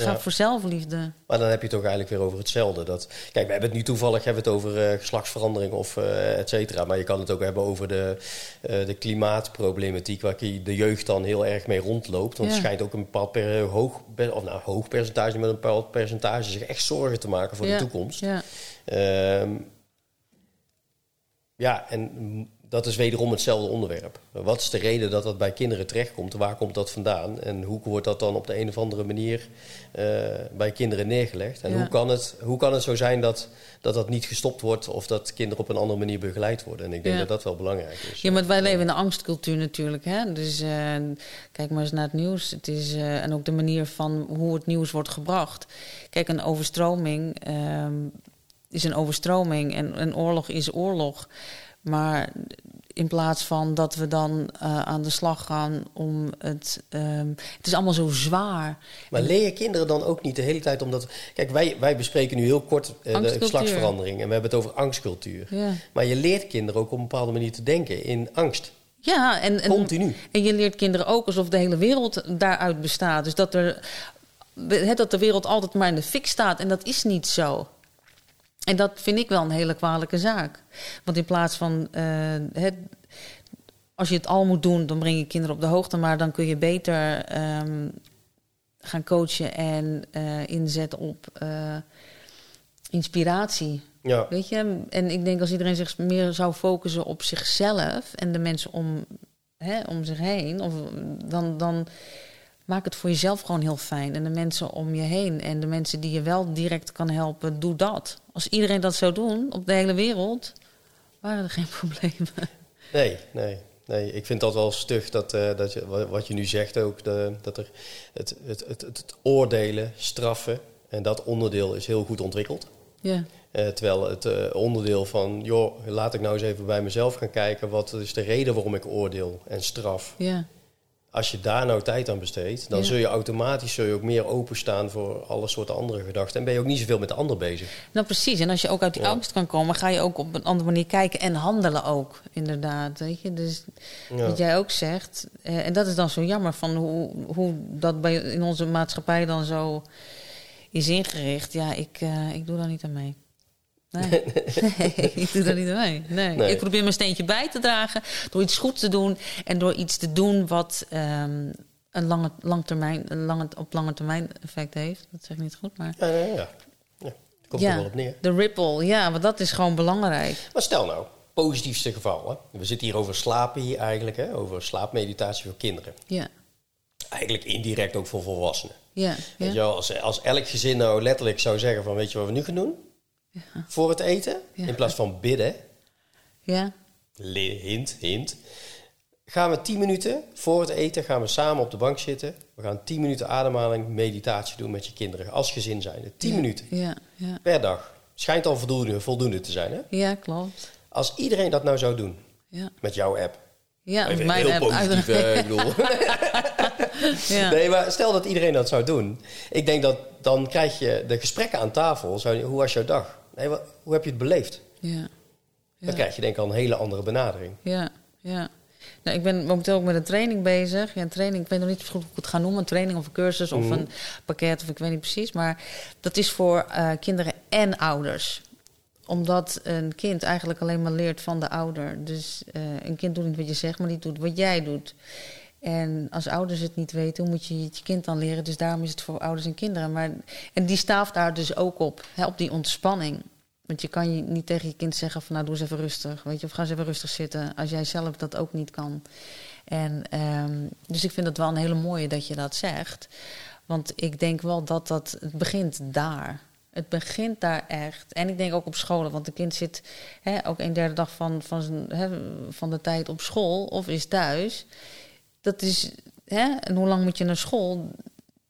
A: ga
B: Ja.
A: voor zelfliefde.
B: Maar dan heb je het toch eigenlijk weer over hetzelfde. Dat, kijk, we hebben het nu toevallig hebben het over eh, geslachtsverandering of eh et cetera. Maar je kan het ook hebben over de, eh, de klimaatproblematiek... waar die- de jeugd dan heel erg mee rondloopt. Want
A: Ja.
B: het schijnt ook een bepaald per, hoog, of nou, hoog percentage... met een bepaald percentage zich echt zorgen te maken voor
A: ja.
B: de toekomst.
A: Ja,
B: Ehm, ja, en dat is wederom hetzelfde onderwerp. Wat is de reden dat dat bij kinderen terechtkomt? Waar komt dat vandaan? En hoe wordt dat dan op de een of andere manier eh, bij kinderen neergelegd? En
A: Ja.
B: hoe, kan het, hoe kan het zo zijn dat, dat dat niet gestopt wordt... of dat kinderen op een andere manier begeleid worden? En ik denk
A: Ja.
B: dat dat wel belangrijk is.
A: Ja, maar wij leven in een angstcultuur natuurlijk. Hè? Dus eh, kijk maar eens naar het nieuws. Het is, eh, en ook de manier van hoe het nieuws wordt gebracht. Kijk, een overstroming ehm, is een overstroming en een oorlog is oorlog. Maar in plaats van dat we dan eh, aan de slag gaan om het... ehm, het is allemaal zo zwaar.
B: Maar leer je kinderen dan ook niet de hele tijd omdat... Kijk, wij, wij bespreken nu heel kort eh, de geslachtsverandering... en we hebben het over angstcultuur.
A: Ja,
B: Maar je leert kinderen ook op een bepaalde manier te denken in angst.
A: ja en, en,
B: Continu.
A: En je leert kinderen ook alsof de hele wereld daaruit bestaat. Dus dat, er, dat de wereld altijd maar in de fik staat. En dat is niet zo. En dat vind ik wel een hele kwalijke zaak. Want in plaats van. eh, als je het al moet doen, dan breng je kinderen op de hoogte. Maar dan kun je beter ehm, gaan coachen en eh, inzetten op eh, inspiratie.
B: Ja.
A: Weet je, en ik denk als iedereen zich meer zou focussen op zichzelf en de mensen om, hè, om zich heen, of, dan, dan maak het voor jezelf gewoon heel fijn. En de mensen om je heen en de mensen die je wel direct kan helpen, doe dat. Als iedereen dat zou doen op de hele wereld, waren er geen problemen.
B: Nee, nee. Nee, ik vind dat wel stug dat, eh, dat je, wa- wat je nu zegt ook, de, dat er het, het, het, het, het oordelen, straffen, en dat onderdeel is heel goed ontwikkeld.
A: Ja,
B: Eh, terwijl het eh, onderdeel van, joh, laat ik nou eens even bij mezelf gaan kijken, wat is de reden waarom ik oordeel en straf.
A: ja,
B: Als je daar nou tijd aan besteedt, dan
A: Ja.
B: zul je automatisch zul je ook meer openstaan voor alle soorten andere gedachten. En ben je ook niet zoveel met de ander bezig.
A: nou precies. En als je ook uit die
B: Ja.
A: angst kan komen, ga je ook op een andere manier kijken en handelen ook, inderdaad. Weet je, dus
B: Ja.
A: Wat jij ook zegt. eh, en dat is dan zo jammer van hoe, hoe dat bij, in onze maatschappij dan zo is ingericht. Ja, ik, eh, ik doe daar niet aan mee. Nee. nee, ik doe daar niet mee. Nee.
B: Nee.
A: Ik probeer mijn steentje bij te dragen door iets goed te doen en door iets te doen wat ehm, een lange, lang termijn, een lange, op lange termijn effect heeft. Dat zeg ik niet goed, maar
B: Ja, ja, ja. ja. Komt
A: Ja.
B: er wel op neer.
A: de ripple, ja, want dat is gewoon belangrijk.
B: Maar stel nou, positiefste geval. Hè? We zitten hier over slapen hier eigenlijk, hè? over slaapmeditatie voor kinderen.
A: Ja,
B: Eigenlijk indirect ook voor volwassenen.
A: ja,
B: Weet je wel, als, als elk gezin nou letterlijk zou zeggen van weet je wat we nu gaan doen? Voor het eten,
A: Ja.
B: in plaats van bidden,
A: ja,
B: hint, hint. Gaan we 10 minuten voor het eten gaan we samen op de bank zitten. We gaan 10 minuten ademhaling, meditatie doen met je kinderen. Als gezin zijn. 10 minuten
A: ja, ja.
B: per dag. Schijnt al voldoende, voldoende te zijn. Hè?
A: Ja, klopt.
B: Als iedereen dat nou zou doen
A: Ja,
B: met jouw app.
A: ja
B: Even
A: mijn
B: heel
A: app
B: positief, ik bedoel.
A: ja.
B: Nee, maar stel dat iedereen dat zou doen. Ik denk dat dan krijg je de gesprekken aan tafel. Hoe was jouw dag? Nee, wat, hoe heb je het beleefd?
A: Ja,
B: Dan krijg je denk ik al een hele andere benadering.
A: ja, ja. Nou, ik ben momenteel ook met een training bezig. Ja, een training, ik weet nog niet goed hoe ik het ga noemen. Een training of een cursus of
B: Mhm.
A: een pakket of ik weet niet precies. Maar dat is voor eh, kinderen en ouders. omdat een kind eigenlijk alleen maar leert van de ouder. Dus uh, een kind doet niet wat je zegt, maar die doet wat jij doet. En als ouders het niet weten, hoe moet je het je kind dan leren? Dus daarom is het voor ouders en kinderen. Maar, en die staaft daar dus ook op, hè, op die ontspanning. Want je kan je niet tegen je kind zeggen van nou doe eens even rustig. Weet je, of ga eens even rustig zitten. Als jij zelf dat ook niet kan. En, um, dus ik vind het wel een hele mooie dat je dat zegt. Want ik denk wel dat dat, het begint daar. Het begint daar echt. En ik denk ook op scholen, want de kind zit hè, ook een derde dag van, van, zijn, hè, van de tijd op school of is thuis. Dat is, hè, en hoe lang moet je naar school?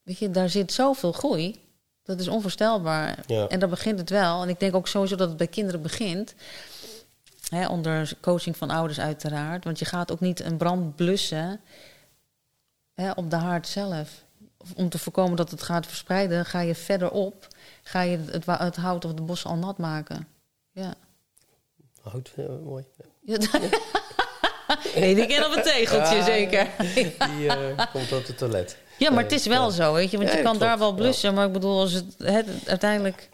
A: Weet je, daar zit zoveel groei. Dat is onvoorstelbaar.
B: Ja.
A: En daar begint het wel. En ik denk ook sowieso dat het bij kinderen begint. Hè, onder coaching van ouders uiteraard. Want je gaat ook niet een brand blussen hè, op de haard zelf. Om te voorkomen dat het gaat verspreiden, ga je verderop. Ga je het, het hout of de bos al nat maken. Ja.
B: Hout, ja, mooi.
A: Ja. nee, die ken op een tegeltje,
B: Ja,
A: zeker.
B: Die eh, komt op het toilet.
A: Ja, maar het is wel zo, weet je. Want
B: Ja,
A: je kan daar wel blussen, maar ik bedoel, als het, het, uiteindelijk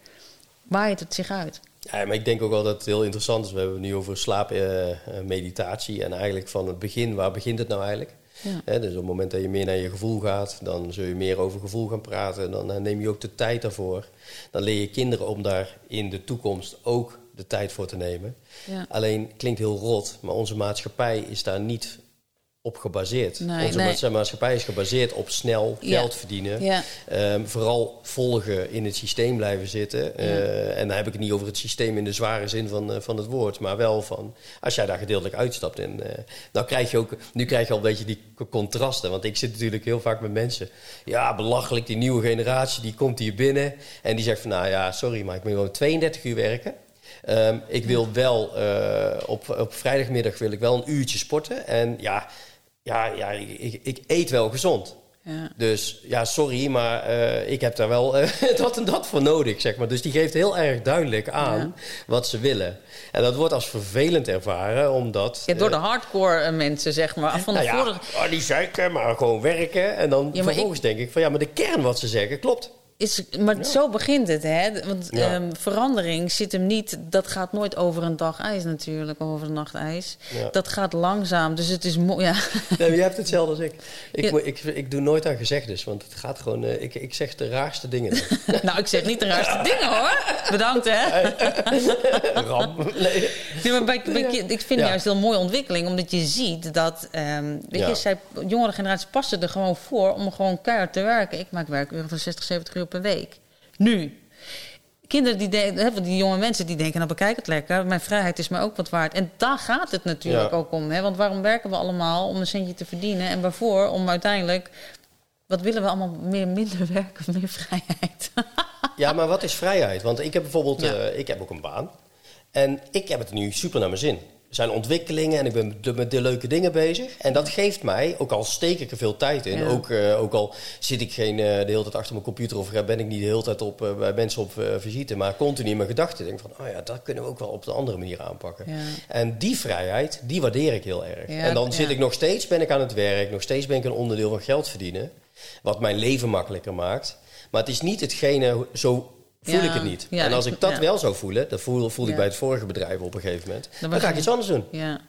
A: waait het zich uit.
B: Ja, maar ik denk ook wel dat het heel interessant is. We hebben het nu over slaapmeditatie. en eigenlijk van het begin, waar begint het nou eigenlijk?
A: Ja.
B: Dus op het moment dat je meer naar je gevoel gaat, dan zul je meer over gevoel gaan praten. Dan eh, neem je ook de tijd daarvoor. Dan leer je kinderen om daar in de toekomst ook de tijd voor te nemen.
A: Ja.
B: Alleen klinkt heel rot, maar onze maatschappij is daar niet op gebaseerd.
A: Nee,
B: onze
A: nee.
B: maatschappij is gebaseerd op snel
A: Ja.
B: geld verdienen.
A: Ja.
B: Ehm, vooral volgen in het systeem blijven zitten. Eh, en dan heb ik het niet over het systeem in de zware zin van, eh, van het woord. Maar wel van, als jij daar gedeeltelijk uitstapt. En, eh, dan krijg je ook, nu krijg je al een beetje die contrasten. Want ik zit natuurlijk heel vaak met mensen. Ja, belachelijk, die nieuwe generatie, die komt hier binnen. En die zegt van, nou ja, sorry, maar ik ben gewoon 32 uur werken. Ehm, ik wil wel, eh, op, op vrijdagmiddag wil ik wel een uurtje sporten. En ja, ja, ja ik, ik eet wel gezond.
A: Ja.
B: Dus ja, sorry, maar eh, ik heb daar wel eh, dat en dat voor nodig, zeg maar. Dus die geeft heel erg duidelijk aan
A: Ja.
B: wat ze willen. En dat wordt als vervelend ervaren, omdat...
A: Ja, door de hardcore mensen, zeg maar. Van de
B: nou ja,
A: vorige
B: oh, die zeiken, maar gewoon werken. En dan
A: Ja,
B: vervolgens denk ik van... Ja, maar de kern wat ze zeggen, klopt.
A: Is, maar zo begint het, hè? Want
B: Ja.
A: ehm, verandering zit hem niet. Dat gaat nooit over een dag ijs natuurlijk, of over een nacht ijs.
B: Ja.
A: Dat gaat langzaam, dus het is mooi. Ja.
B: Nee, je hebt hetzelfde als ik. Ik, ik. Ik doe nooit aan gezegdes, want het gaat gewoon... eh, ik, ik zeg de raarste dingen.
A: nou, ik zeg niet de raarste dingen hoor. Bedankt, hè?
B: Ram. Nee.
A: Nee, maar bij, bij kind- ik vind het juist een heel mooie ontwikkeling, omdat je ziet dat, ehm, weet je, zij, jongere generaties passen er gewoon voor om gewoon keihard te werken. Ik maak werkuren van 60, 70 uur per week. Nu. Kinderen die, de, die jonge mensen die denken, nou bekijk het lekker, mijn vrijheid is mij ook wat waard. En daar gaat het natuurlijk
B: Ja.
A: ook om. Hè? Want waarom werken we allemaal? Om een centje te verdienen. En waarvoor? Om uiteindelijk, wat willen we allemaal? Meer, minder werken, meer vrijheid.
B: Ja, maar wat is vrijheid? Want ik heb bijvoorbeeld,
A: Ja.
B: eh, ik heb ook een baan. En ik heb het nu super naar mijn zin. Er zijn ontwikkelingen en ik ben de- met de leuke dingen bezig. En dat geeft mij, ook al steek ik er veel tijd in,
A: Ja.
B: ook, eh, ook al zit ik geen, eh, de hele tijd achter mijn computer of ben ik niet de hele tijd op, eh, bij mensen op visite, maar continu in mijn gedachten denk van, oh ja, dat kunnen we ook wel op de andere manier aanpakken.
A: Ja.
B: En die vrijheid, die waardeer ik heel erg.
A: Ja,
B: en dan zit ik nog steeds, ben ik aan het werk, nog steeds ben ik een onderdeel van geld verdienen, wat mijn leven makkelijker maakt. Maar het is niet hetgene, zo voel ik het niet. en als
A: ik-
B: dat wel zou voelen, dat voel, voelde ik bij het vorige bedrijf op een gegeven moment, dan, ga ik iets anders doen.
A: Ja.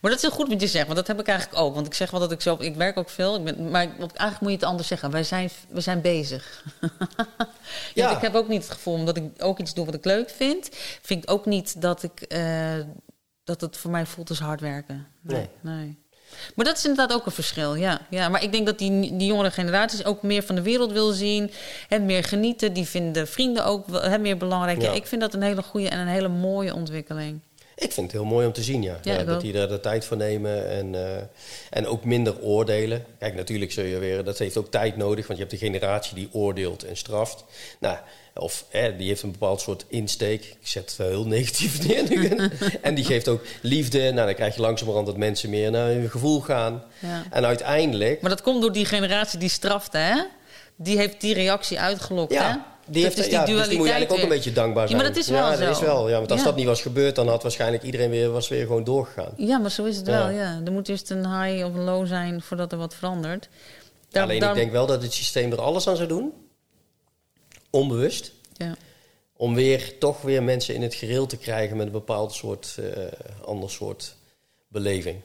A: Maar dat is heel goed wat je zegt, want dat heb ik eigenlijk ook. Want ik zeg wel dat ik zo, ik werk ook veel, ik ben, maar eigenlijk moet je het anders zeggen. Wij zijn, we zijn bezig. ja. Ik heb ook niet het gevoel, omdat ik ook iets doe wat ik leuk vind, vind ik ook niet dat ik eh, dat het voor mij voelt als hard werken. Nee, nee. Maar dat is inderdaad ook een verschil, ja. ja maar ik denk dat die, die jongere generaties ook meer van de wereld wil zien. En meer genieten. Die vinden vrienden ook hè, meer belangrijk. Ja. ik vind dat een hele goede en een hele mooie ontwikkeling.
B: Ik vind het heel mooi om te zien, ja. Dat die daar de tijd voor nemen en, eh, en ook minder oordelen. Kijk, natuurlijk zul je weer, dat heeft ook tijd nodig, want je hebt de generatie die oordeelt en straft. Nou, of die heeft een bepaald soort insteek. Ik zet het heel negatief neer nu. en die geeft ook liefde. Nou, dan krijg je langzamerhand dat mensen meer naar hun gevoel gaan.
A: Ja.
B: En uiteindelijk...
A: Maar dat komt door die generatie die strafte, hè? Die heeft die reactie uitgelokt, hè?
B: Ja, die, heeft,
A: dat is
B: ja, dus die moet je eigenlijk ook een beetje dankbaar
A: Ja,
B: zijn.
A: maar dat is wel
B: ja,
A: zo.
B: dat is wel. Ja, want als
A: Ja.
B: dat niet was gebeurd, dan had waarschijnlijk iedereen weer, was weer gewoon doorgegaan.
A: Ja, maar zo is het
B: Ja.
A: wel, ja. Er moet eerst een high of een low zijn voordat er wat verandert. Daar-
B: Alleen
A: daar-
B: ik denk wel dat het systeem er alles aan zou doen. Onbewust.
A: Ja.
B: om weer toch weer mensen in het gereel te krijgen met een bepaald soort, uh, ander soort beleving.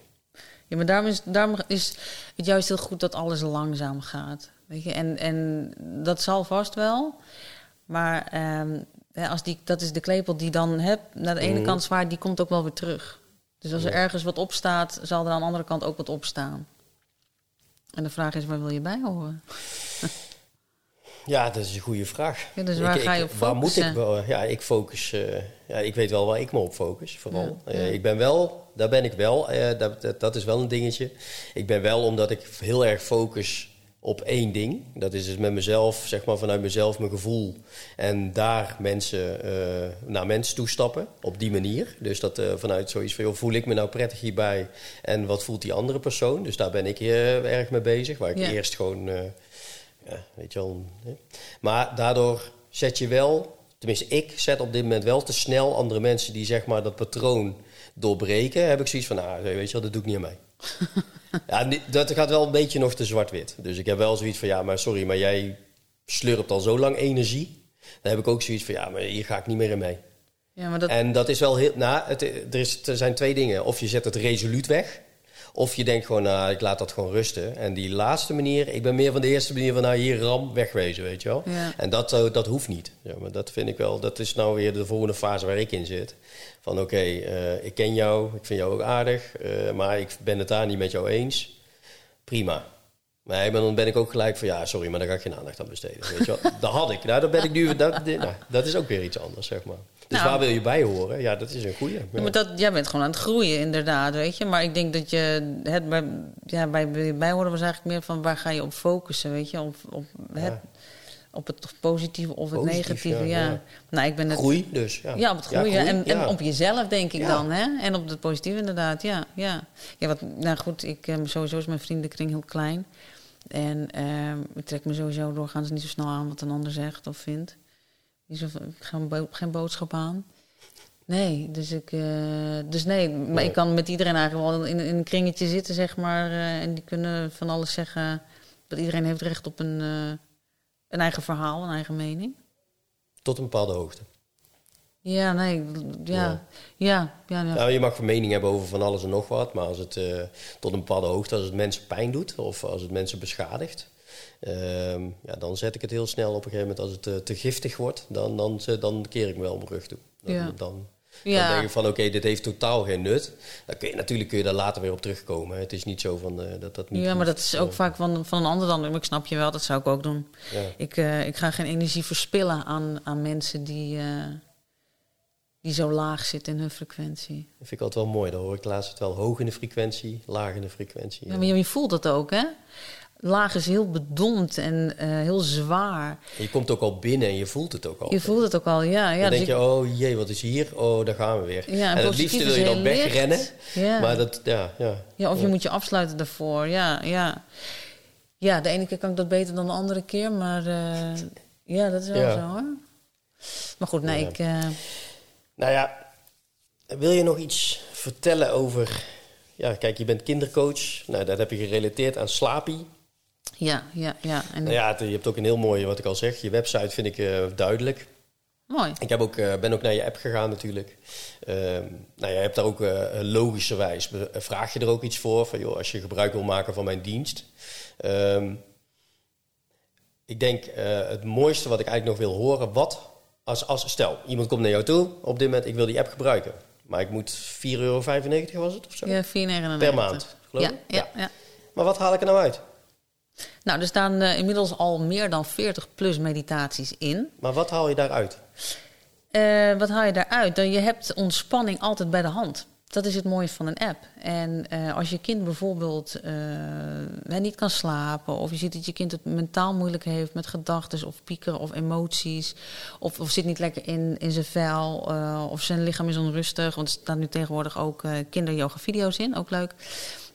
A: Ja, maar daarom is, daarom is het juist heel goed dat alles langzaam gaat. Weet je? En, en dat zal vast wel. Maar ehm, als die, dat is de klepel die dan heb, naar de ene
B: Mhm.
A: kant zwaar, die komt ook wel weer terug. Dus als er ergens wat opstaat, zal er aan de andere kant ook wat opstaan. En de vraag is, waar wil je bij horen?
B: Ja, dat is een goede vraag.
A: Ja, dus waar ga je op
B: Waar moet ik
A: focussen?
B: wel? Ja, ik focus. eh, ja, ik weet wel waar ik me op focus, vooral.
A: Ja,
B: Eh, ik ben wel, daar ben ik wel. eh, dat, dat, dat is wel een dingetje. Ik ben wel omdat ik heel erg focus op één ding. Dat is dus met mezelf, zeg maar vanuit mezelf, mijn gevoel. En daar mensen eh, naar mensen toestappen. Op die manier. Dus dat eh, vanuit zoiets van, joh, voel ik me nou prettig hierbij? En wat voelt die andere persoon? Dus daar ben ik heel erg mee bezig. Waar ik
A: Ja.
B: eerst gewoon. ja, weet je wel. hè. Maar daardoor zet je wel, tenminste ik zet op dit moment wel te snel andere mensen die zeg maar dat patroon doorbreken. Heb ik zoiets van, nou weet je wel, dat doe ik niet aan mij. ja, dat gaat wel een beetje nog te zwart-wit. Dus ik heb wel zoiets van, ja, maar sorry, maar jij slurpt al zo lang energie. Dan heb ik ook zoiets van, ja, maar hier ga ik niet meer in mee.
A: Ja, maar dat,
B: En dat is wel heel. Nou, het, er, is, er zijn twee dingen. Of je zet het resoluut weg. Of je denkt gewoon, nou, ik laat dat gewoon rusten. En die laatste manier, ik ben meer van de eerste manier van, nou, hier ram, wegwezen, weet je wel.
A: Ja.
B: En dat, eh, dat hoeft niet. Ja, maar dat vind ik wel, dat is nou weer de volgende fase waar ik in zit. Van oké, eh, ik ken jou, ik vind jou ook aardig, eh, maar ik ben het daar niet met jou eens. Prima. Maar dan ben ik ook gelijk van, ja, sorry, maar daar ga ik geen aandacht aan besteden. Weet je wel? dat had ik. Nou, dan ben ik nu, dat, nou, dat is ook weer iets anders, zeg maar. Dus
A: Nou.
B: waar wil je bij horen? Ja, dat is een goeie.
A: Ja, maar dat, jij bent gewoon aan het groeien, inderdaad, weet je. Maar ik denk dat je het bij, ja, bij wil je bijhoren was eigenlijk meer van waar ga je op focussen, weet je. Op, op, het, op het positieve of het
B: Positief,
A: negatieve,
B: ja,
A: ja.
B: ja.
A: Nou, ik ben het...
B: Groei dus. Ja,
A: Ja, op het groeien.
B: groei,
A: en, en op jezelf, denk ik dan. Hè? En op het positieve, inderdaad. Ja, ja. ja wat, nou goed, ik, eh, sowieso is mijn vriendenkring heel klein. En eh, ik trek me sowieso doorgaans niet zo snel aan wat een ander zegt of vindt. Niet ik ga bo- geen boodschap aan. Nee, dus ik. eh, dus nee, maar
B: Nee.
A: ik kan met iedereen eigenlijk wel in, in een kringetje zitten, zeg maar. eh, en die kunnen van alles zeggen. Dat iedereen heeft recht op een, eh, een eigen verhaal, een eigen mening.
B: Tot een bepaalde hoogte.
A: Ja, nee, ja,
B: Ja.
A: ja, ja. ja,
B: Nou, je mag een mening hebben over van alles en nog wat. Maar als het eh, tot een bepaalde hoogte, als het mensen pijn doet of als het mensen beschadigt. ehm, ja, dan zet ik het heel snel op een gegeven moment. Als het eh, te giftig wordt, dan, dan, dan keer ik me wel mijn rug toe. Dan,
A: Ja.
B: dan, dan
A: Ja.
B: denk ik van oké, dit heeft totaal geen nut. Dan kun je, natuurlijk kun je daar later weer op terugkomen. Het is niet zo van eh, dat dat niet
A: Ja, maar dat is ook vaak van, van een ander dan. Maar ik snap je wel, dat zou ik ook doen.
B: Ja.
A: Ik, ik ga geen energie verspillen aan, aan mensen die, die zo laag zitten in hun frequentie.
B: Dat vind ik altijd wel mooi. Dan hoor ik laatst het wel hoog in de frequentie, laag in de frequentie.
A: Ja, maar je, voelt dat ook, hè? Laag is heel bedompt en eh, heel zwaar.
B: Je komt ook al binnen en je voelt het ook al.
A: Je voelt het ook al, ja. ja
B: dan
A: dus
B: denk je, oh jee, wat is hier? Oh, daar gaan we weer.
A: Ja, en
B: en het liefste wil je dan wegrennen.
A: Ja.
B: Maar dat, ja, ja.
A: ja, of je moet je afsluiten daarvoor. Ja, ja. ja, de ene keer kan ik dat beter dan de andere keer. Maar eh, ja, dat is wel zo, hoor. Maar goed, nee, ik... eh,
B: Nou ja, wil je nog iets vertellen over... Ja, kijk, je bent kindercoach. Nou, dat heb je gerelateerd aan Slapi.
A: ja, ja, ja. En,
B: Nou ja, het- je hebt ook een heel mooie, wat ik al zeg, je website vind ik eh, duidelijk.
A: Mooi.
B: Ik heb ook, eh, ben ook naar je app gegaan natuurlijk. Ehm nou, je hebt daar ook eh, logischerwijs, vraag je er ook iets voor. Van, joh, als je gebruik wil maken van mijn dienst. Ehm, ik denk het mooiste wat ik eigenlijk nog wil horen. Wat als, als, stel, iemand komt naar jou toe op dit moment, ik wil die app gebruiken. Maar ik moet 4,95 euro was het of zo?
A: Ja, 4,99.
B: Per maand, geloof
A: Ja,
B: ik?
A: ja, ja.
B: Maar wat haal ik er nou uit?
A: Nou, er staan eh, inmiddels al meer dan 40 plus meditaties in.
B: Maar wat haal je daaruit?
A: Eh, wat haal je daaruit? Dan, je hebt ontspanning altijd bij de hand. Dat is het mooie van een app. En eh, als je kind bijvoorbeeld eh, niet kan slapen, of je ziet dat je kind het mentaal moeilijk heeft met gedachten of piekeren of emoties, of, of zit niet lekker in, in zijn vel, eh, of zijn lichaam is onrustig, want er staan nu tegenwoordig ook kinderyoga-video's in, ook leuk.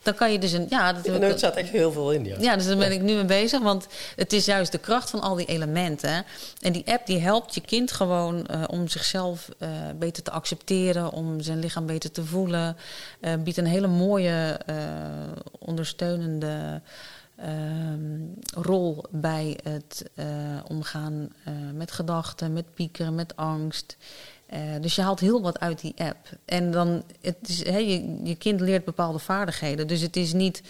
A: Dan kan je dus een. Ja, dat
B: Nou, staat echt heel veel in, ja.
A: ja, dus daar ben ik nu mee bezig. Want het is juist de kracht van al die elementen. En die app die helpt je kind gewoon eh, om zichzelf eh, beter te accepteren, om zijn lichaam beter te voelen. Eh, biedt een hele mooie, ondersteunende ehm, rol bij het omgaan met gedachten, met piekeren, met angst. Eh, dus je haalt heel wat uit die app. En dan, het is, hè, je, je kind leert bepaalde vaardigheden. Dus het is niet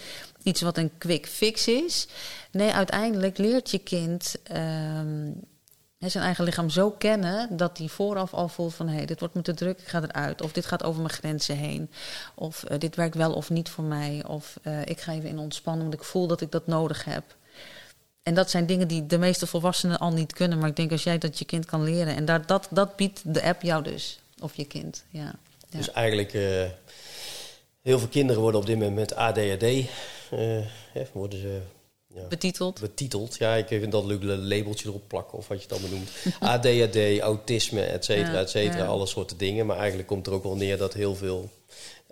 A: iets wat een quick fix is. Nee, uiteindelijk leert je kind ehm, zijn eigen lichaam zo kennen dat hij vooraf al voelt van hé, hey, dit wordt me te druk, ik ga eruit. Of dit gaat over mijn grenzen heen. Of uh, dit werkt wel of niet voor mij. Of uh, ik ga even in ontspannen, want ik voel dat ik dat nodig heb. En dat zijn dingen die de meeste volwassenen al niet kunnen. Maar ik denk als jij dat je kind kan leren. En daar, dat, dat biedt de app jou dus. Of je kind, ja. ja.
B: Dus eigenlijk, uh, heel veel kinderen worden op dit moment met ADHD... worden ze
A: ja. Betiteld.
B: Betiteld. Ja, ik vind dat leuk labeltje erop plakken of wat je het allemaal noemt. ADHD, autisme, et cetera, et cetera. Alle soorten dingen. Maar eigenlijk komt er ook wel neer dat heel veel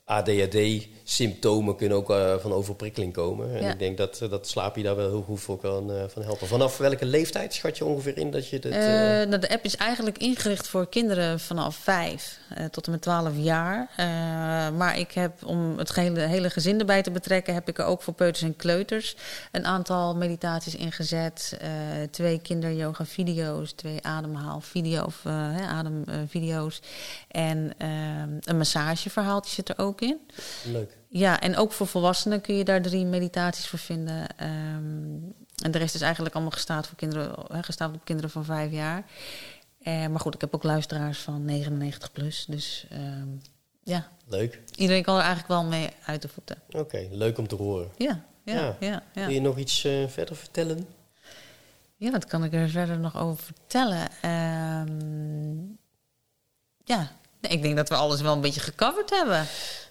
B: ADHD-symptomen kunnen ook uh, van overprikkeling komen. En ik denk dat, dat slaapje daar wel heel goed voor kan uh, van helpen. Vanaf welke leeftijd schat je ongeveer in dat je dit... Uh...
A: nou, de app is eigenlijk ingericht voor kinderen vanaf vijf tot en met twaalf jaar. maar ik heb, om het hele, hele gezin erbij te betrekken... heb ik er ook voor peuters en kleuters een aantal meditaties ingezet. twee kinder-yoga-video's, twee ademhaal-video of ademvideo's... en een massageverhaaltje zit er ook in.
B: Leuk.
A: Ja, en ook voor volwassenen kun je daar drie meditaties voor vinden. Um, en de rest is eigenlijk allemaal gestaafd, voor kinderen, gestaafd op kinderen van vijf jaar. Uh, maar goed, ik heb ook luisteraars van 99 plus. Dus um, ja.
B: Leuk.
A: Iedereen kan er eigenlijk wel mee uit de voeten.
B: Oké, okay, leuk om te horen.
A: Ja, ja, ja. ja, ja.
B: Wil je nog iets uh, verder vertellen?
A: Ja, wat kan ik er verder nog over vertellen? Um, ja, ik denk dat we alles wel een beetje gecoverd hebben.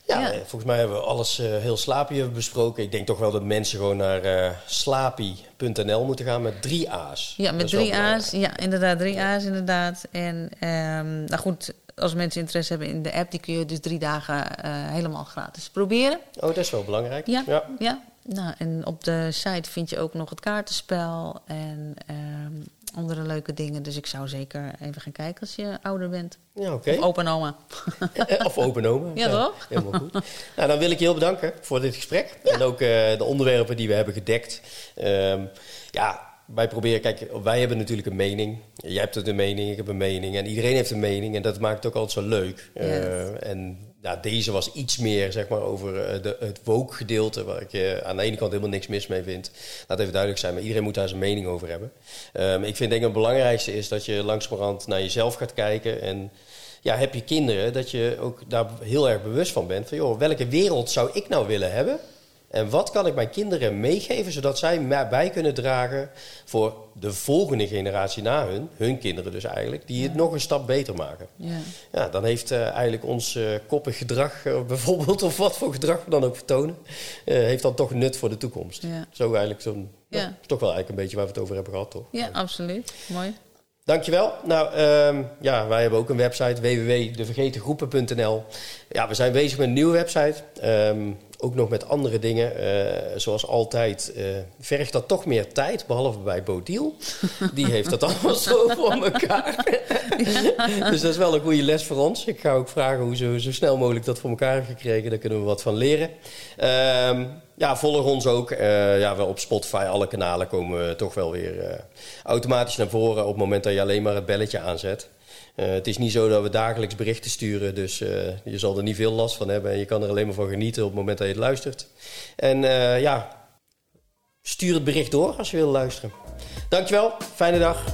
B: Ja, ja. volgens mij hebben we alles uh, heel slaapie besproken. Ik denk toch wel dat mensen gewoon naar uh, slapie.nl moeten gaan met drie A's.
A: Ja, met drie A's. Ja, inderdaad, drie A's inderdaad. En um, nou goed, als mensen interesse hebben in de app, die kun je dus drie dagen uh, helemaal gratis proberen.
B: Oh, dat is wel belangrijk.
A: Ja, ja. ja. Nou, en op de site vind je ook nog het kaartenspel en um, andere leuke dingen. Dus ik zou zeker even gaan kijken als je ouder bent.
B: Ja, oké. Okay.
A: Of open oma.
B: of open oma.
A: Ja, ja, toch?
B: Helemaal goed. nou, dan wil ik je heel bedanken voor dit gesprek. Ja. En ook uh, de onderwerpen die we hebben gedekt. Um, ja, wij proberen, kijk, wij hebben natuurlijk een mening. Jij hebt een mening, ik heb een mening. En iedereen heeft een mening. En dat maakt het ook altijd zo leuk. Yes. Uh, en ja, deze was iets meer zeg maar, over uh, de, het woke-gedeelte, waar ik uh, aan de ene kant helemaal niks mis mee vind. Laat even duidelijk zijn, maar iedereen moet daar zijn mening over hebben. Um, ik vind denk ik het belangrijkste is dat je langzamerhand naar jezelf gaat kijken. En ja, heb je kinderen, dat je ook daar heel erg bewust van bent. Van joh, welke wereld zou ik nou willen hebben? En wat kan ik mijn kinderen meegeven zodat zij mij bij kunnen dragen voor de volgende generatie na hun, hun kinderen dus eigenlijk, die het nog een stap beter maken.
A: Ja,
B: ja dan heeft uh, eigenlijk ons uh, koppig gedrag, uh, bijvoorbeeld, of wat voor gedrag we dan ook vertonen, heeft dan toch nut voor de toekomst.
A: Ja.
B: Zo eigenlijk zo'n. Toch wel eigenlijk een beetje waar we het over hebben gehad, toch?
A: Ja, absoluut. Mooi.
B: Dankjewel. Nou, um, ja, wij hebben ook een website, www.devergetengroepen.nl. Ja, we zijn bezig met een nieuwe website. Um, ook nog met andere dingen. Uh, zoals altijd uh, vergt dat toch meer tijd, behalve bij Bodiel. Die heeft dat allemaal zo voor elkaar. Dus dat is wel een goede les voor ons. Ik ga ook vragen hoe ze zo snel mogelijk dat voor elkaar hebben gekregen. Daar kunnen we wat van leren. Um, ja, volg ons ook. Uh, ja, wel op Spotify, alle kanalen komen we toch wel weer automatisch naar voren... op het moment dat je alleen maar het belletje aanzet. Uh, het is niet zo dat we dagelijks berichten sturen, dus uh, je zal er niet veel last van hebben. En je kan er alleen maar van genieten op het moment dat je het luistert. En uh, ja, stuur het bericht door als je wil luisteren. Dankjewel, fijne dag.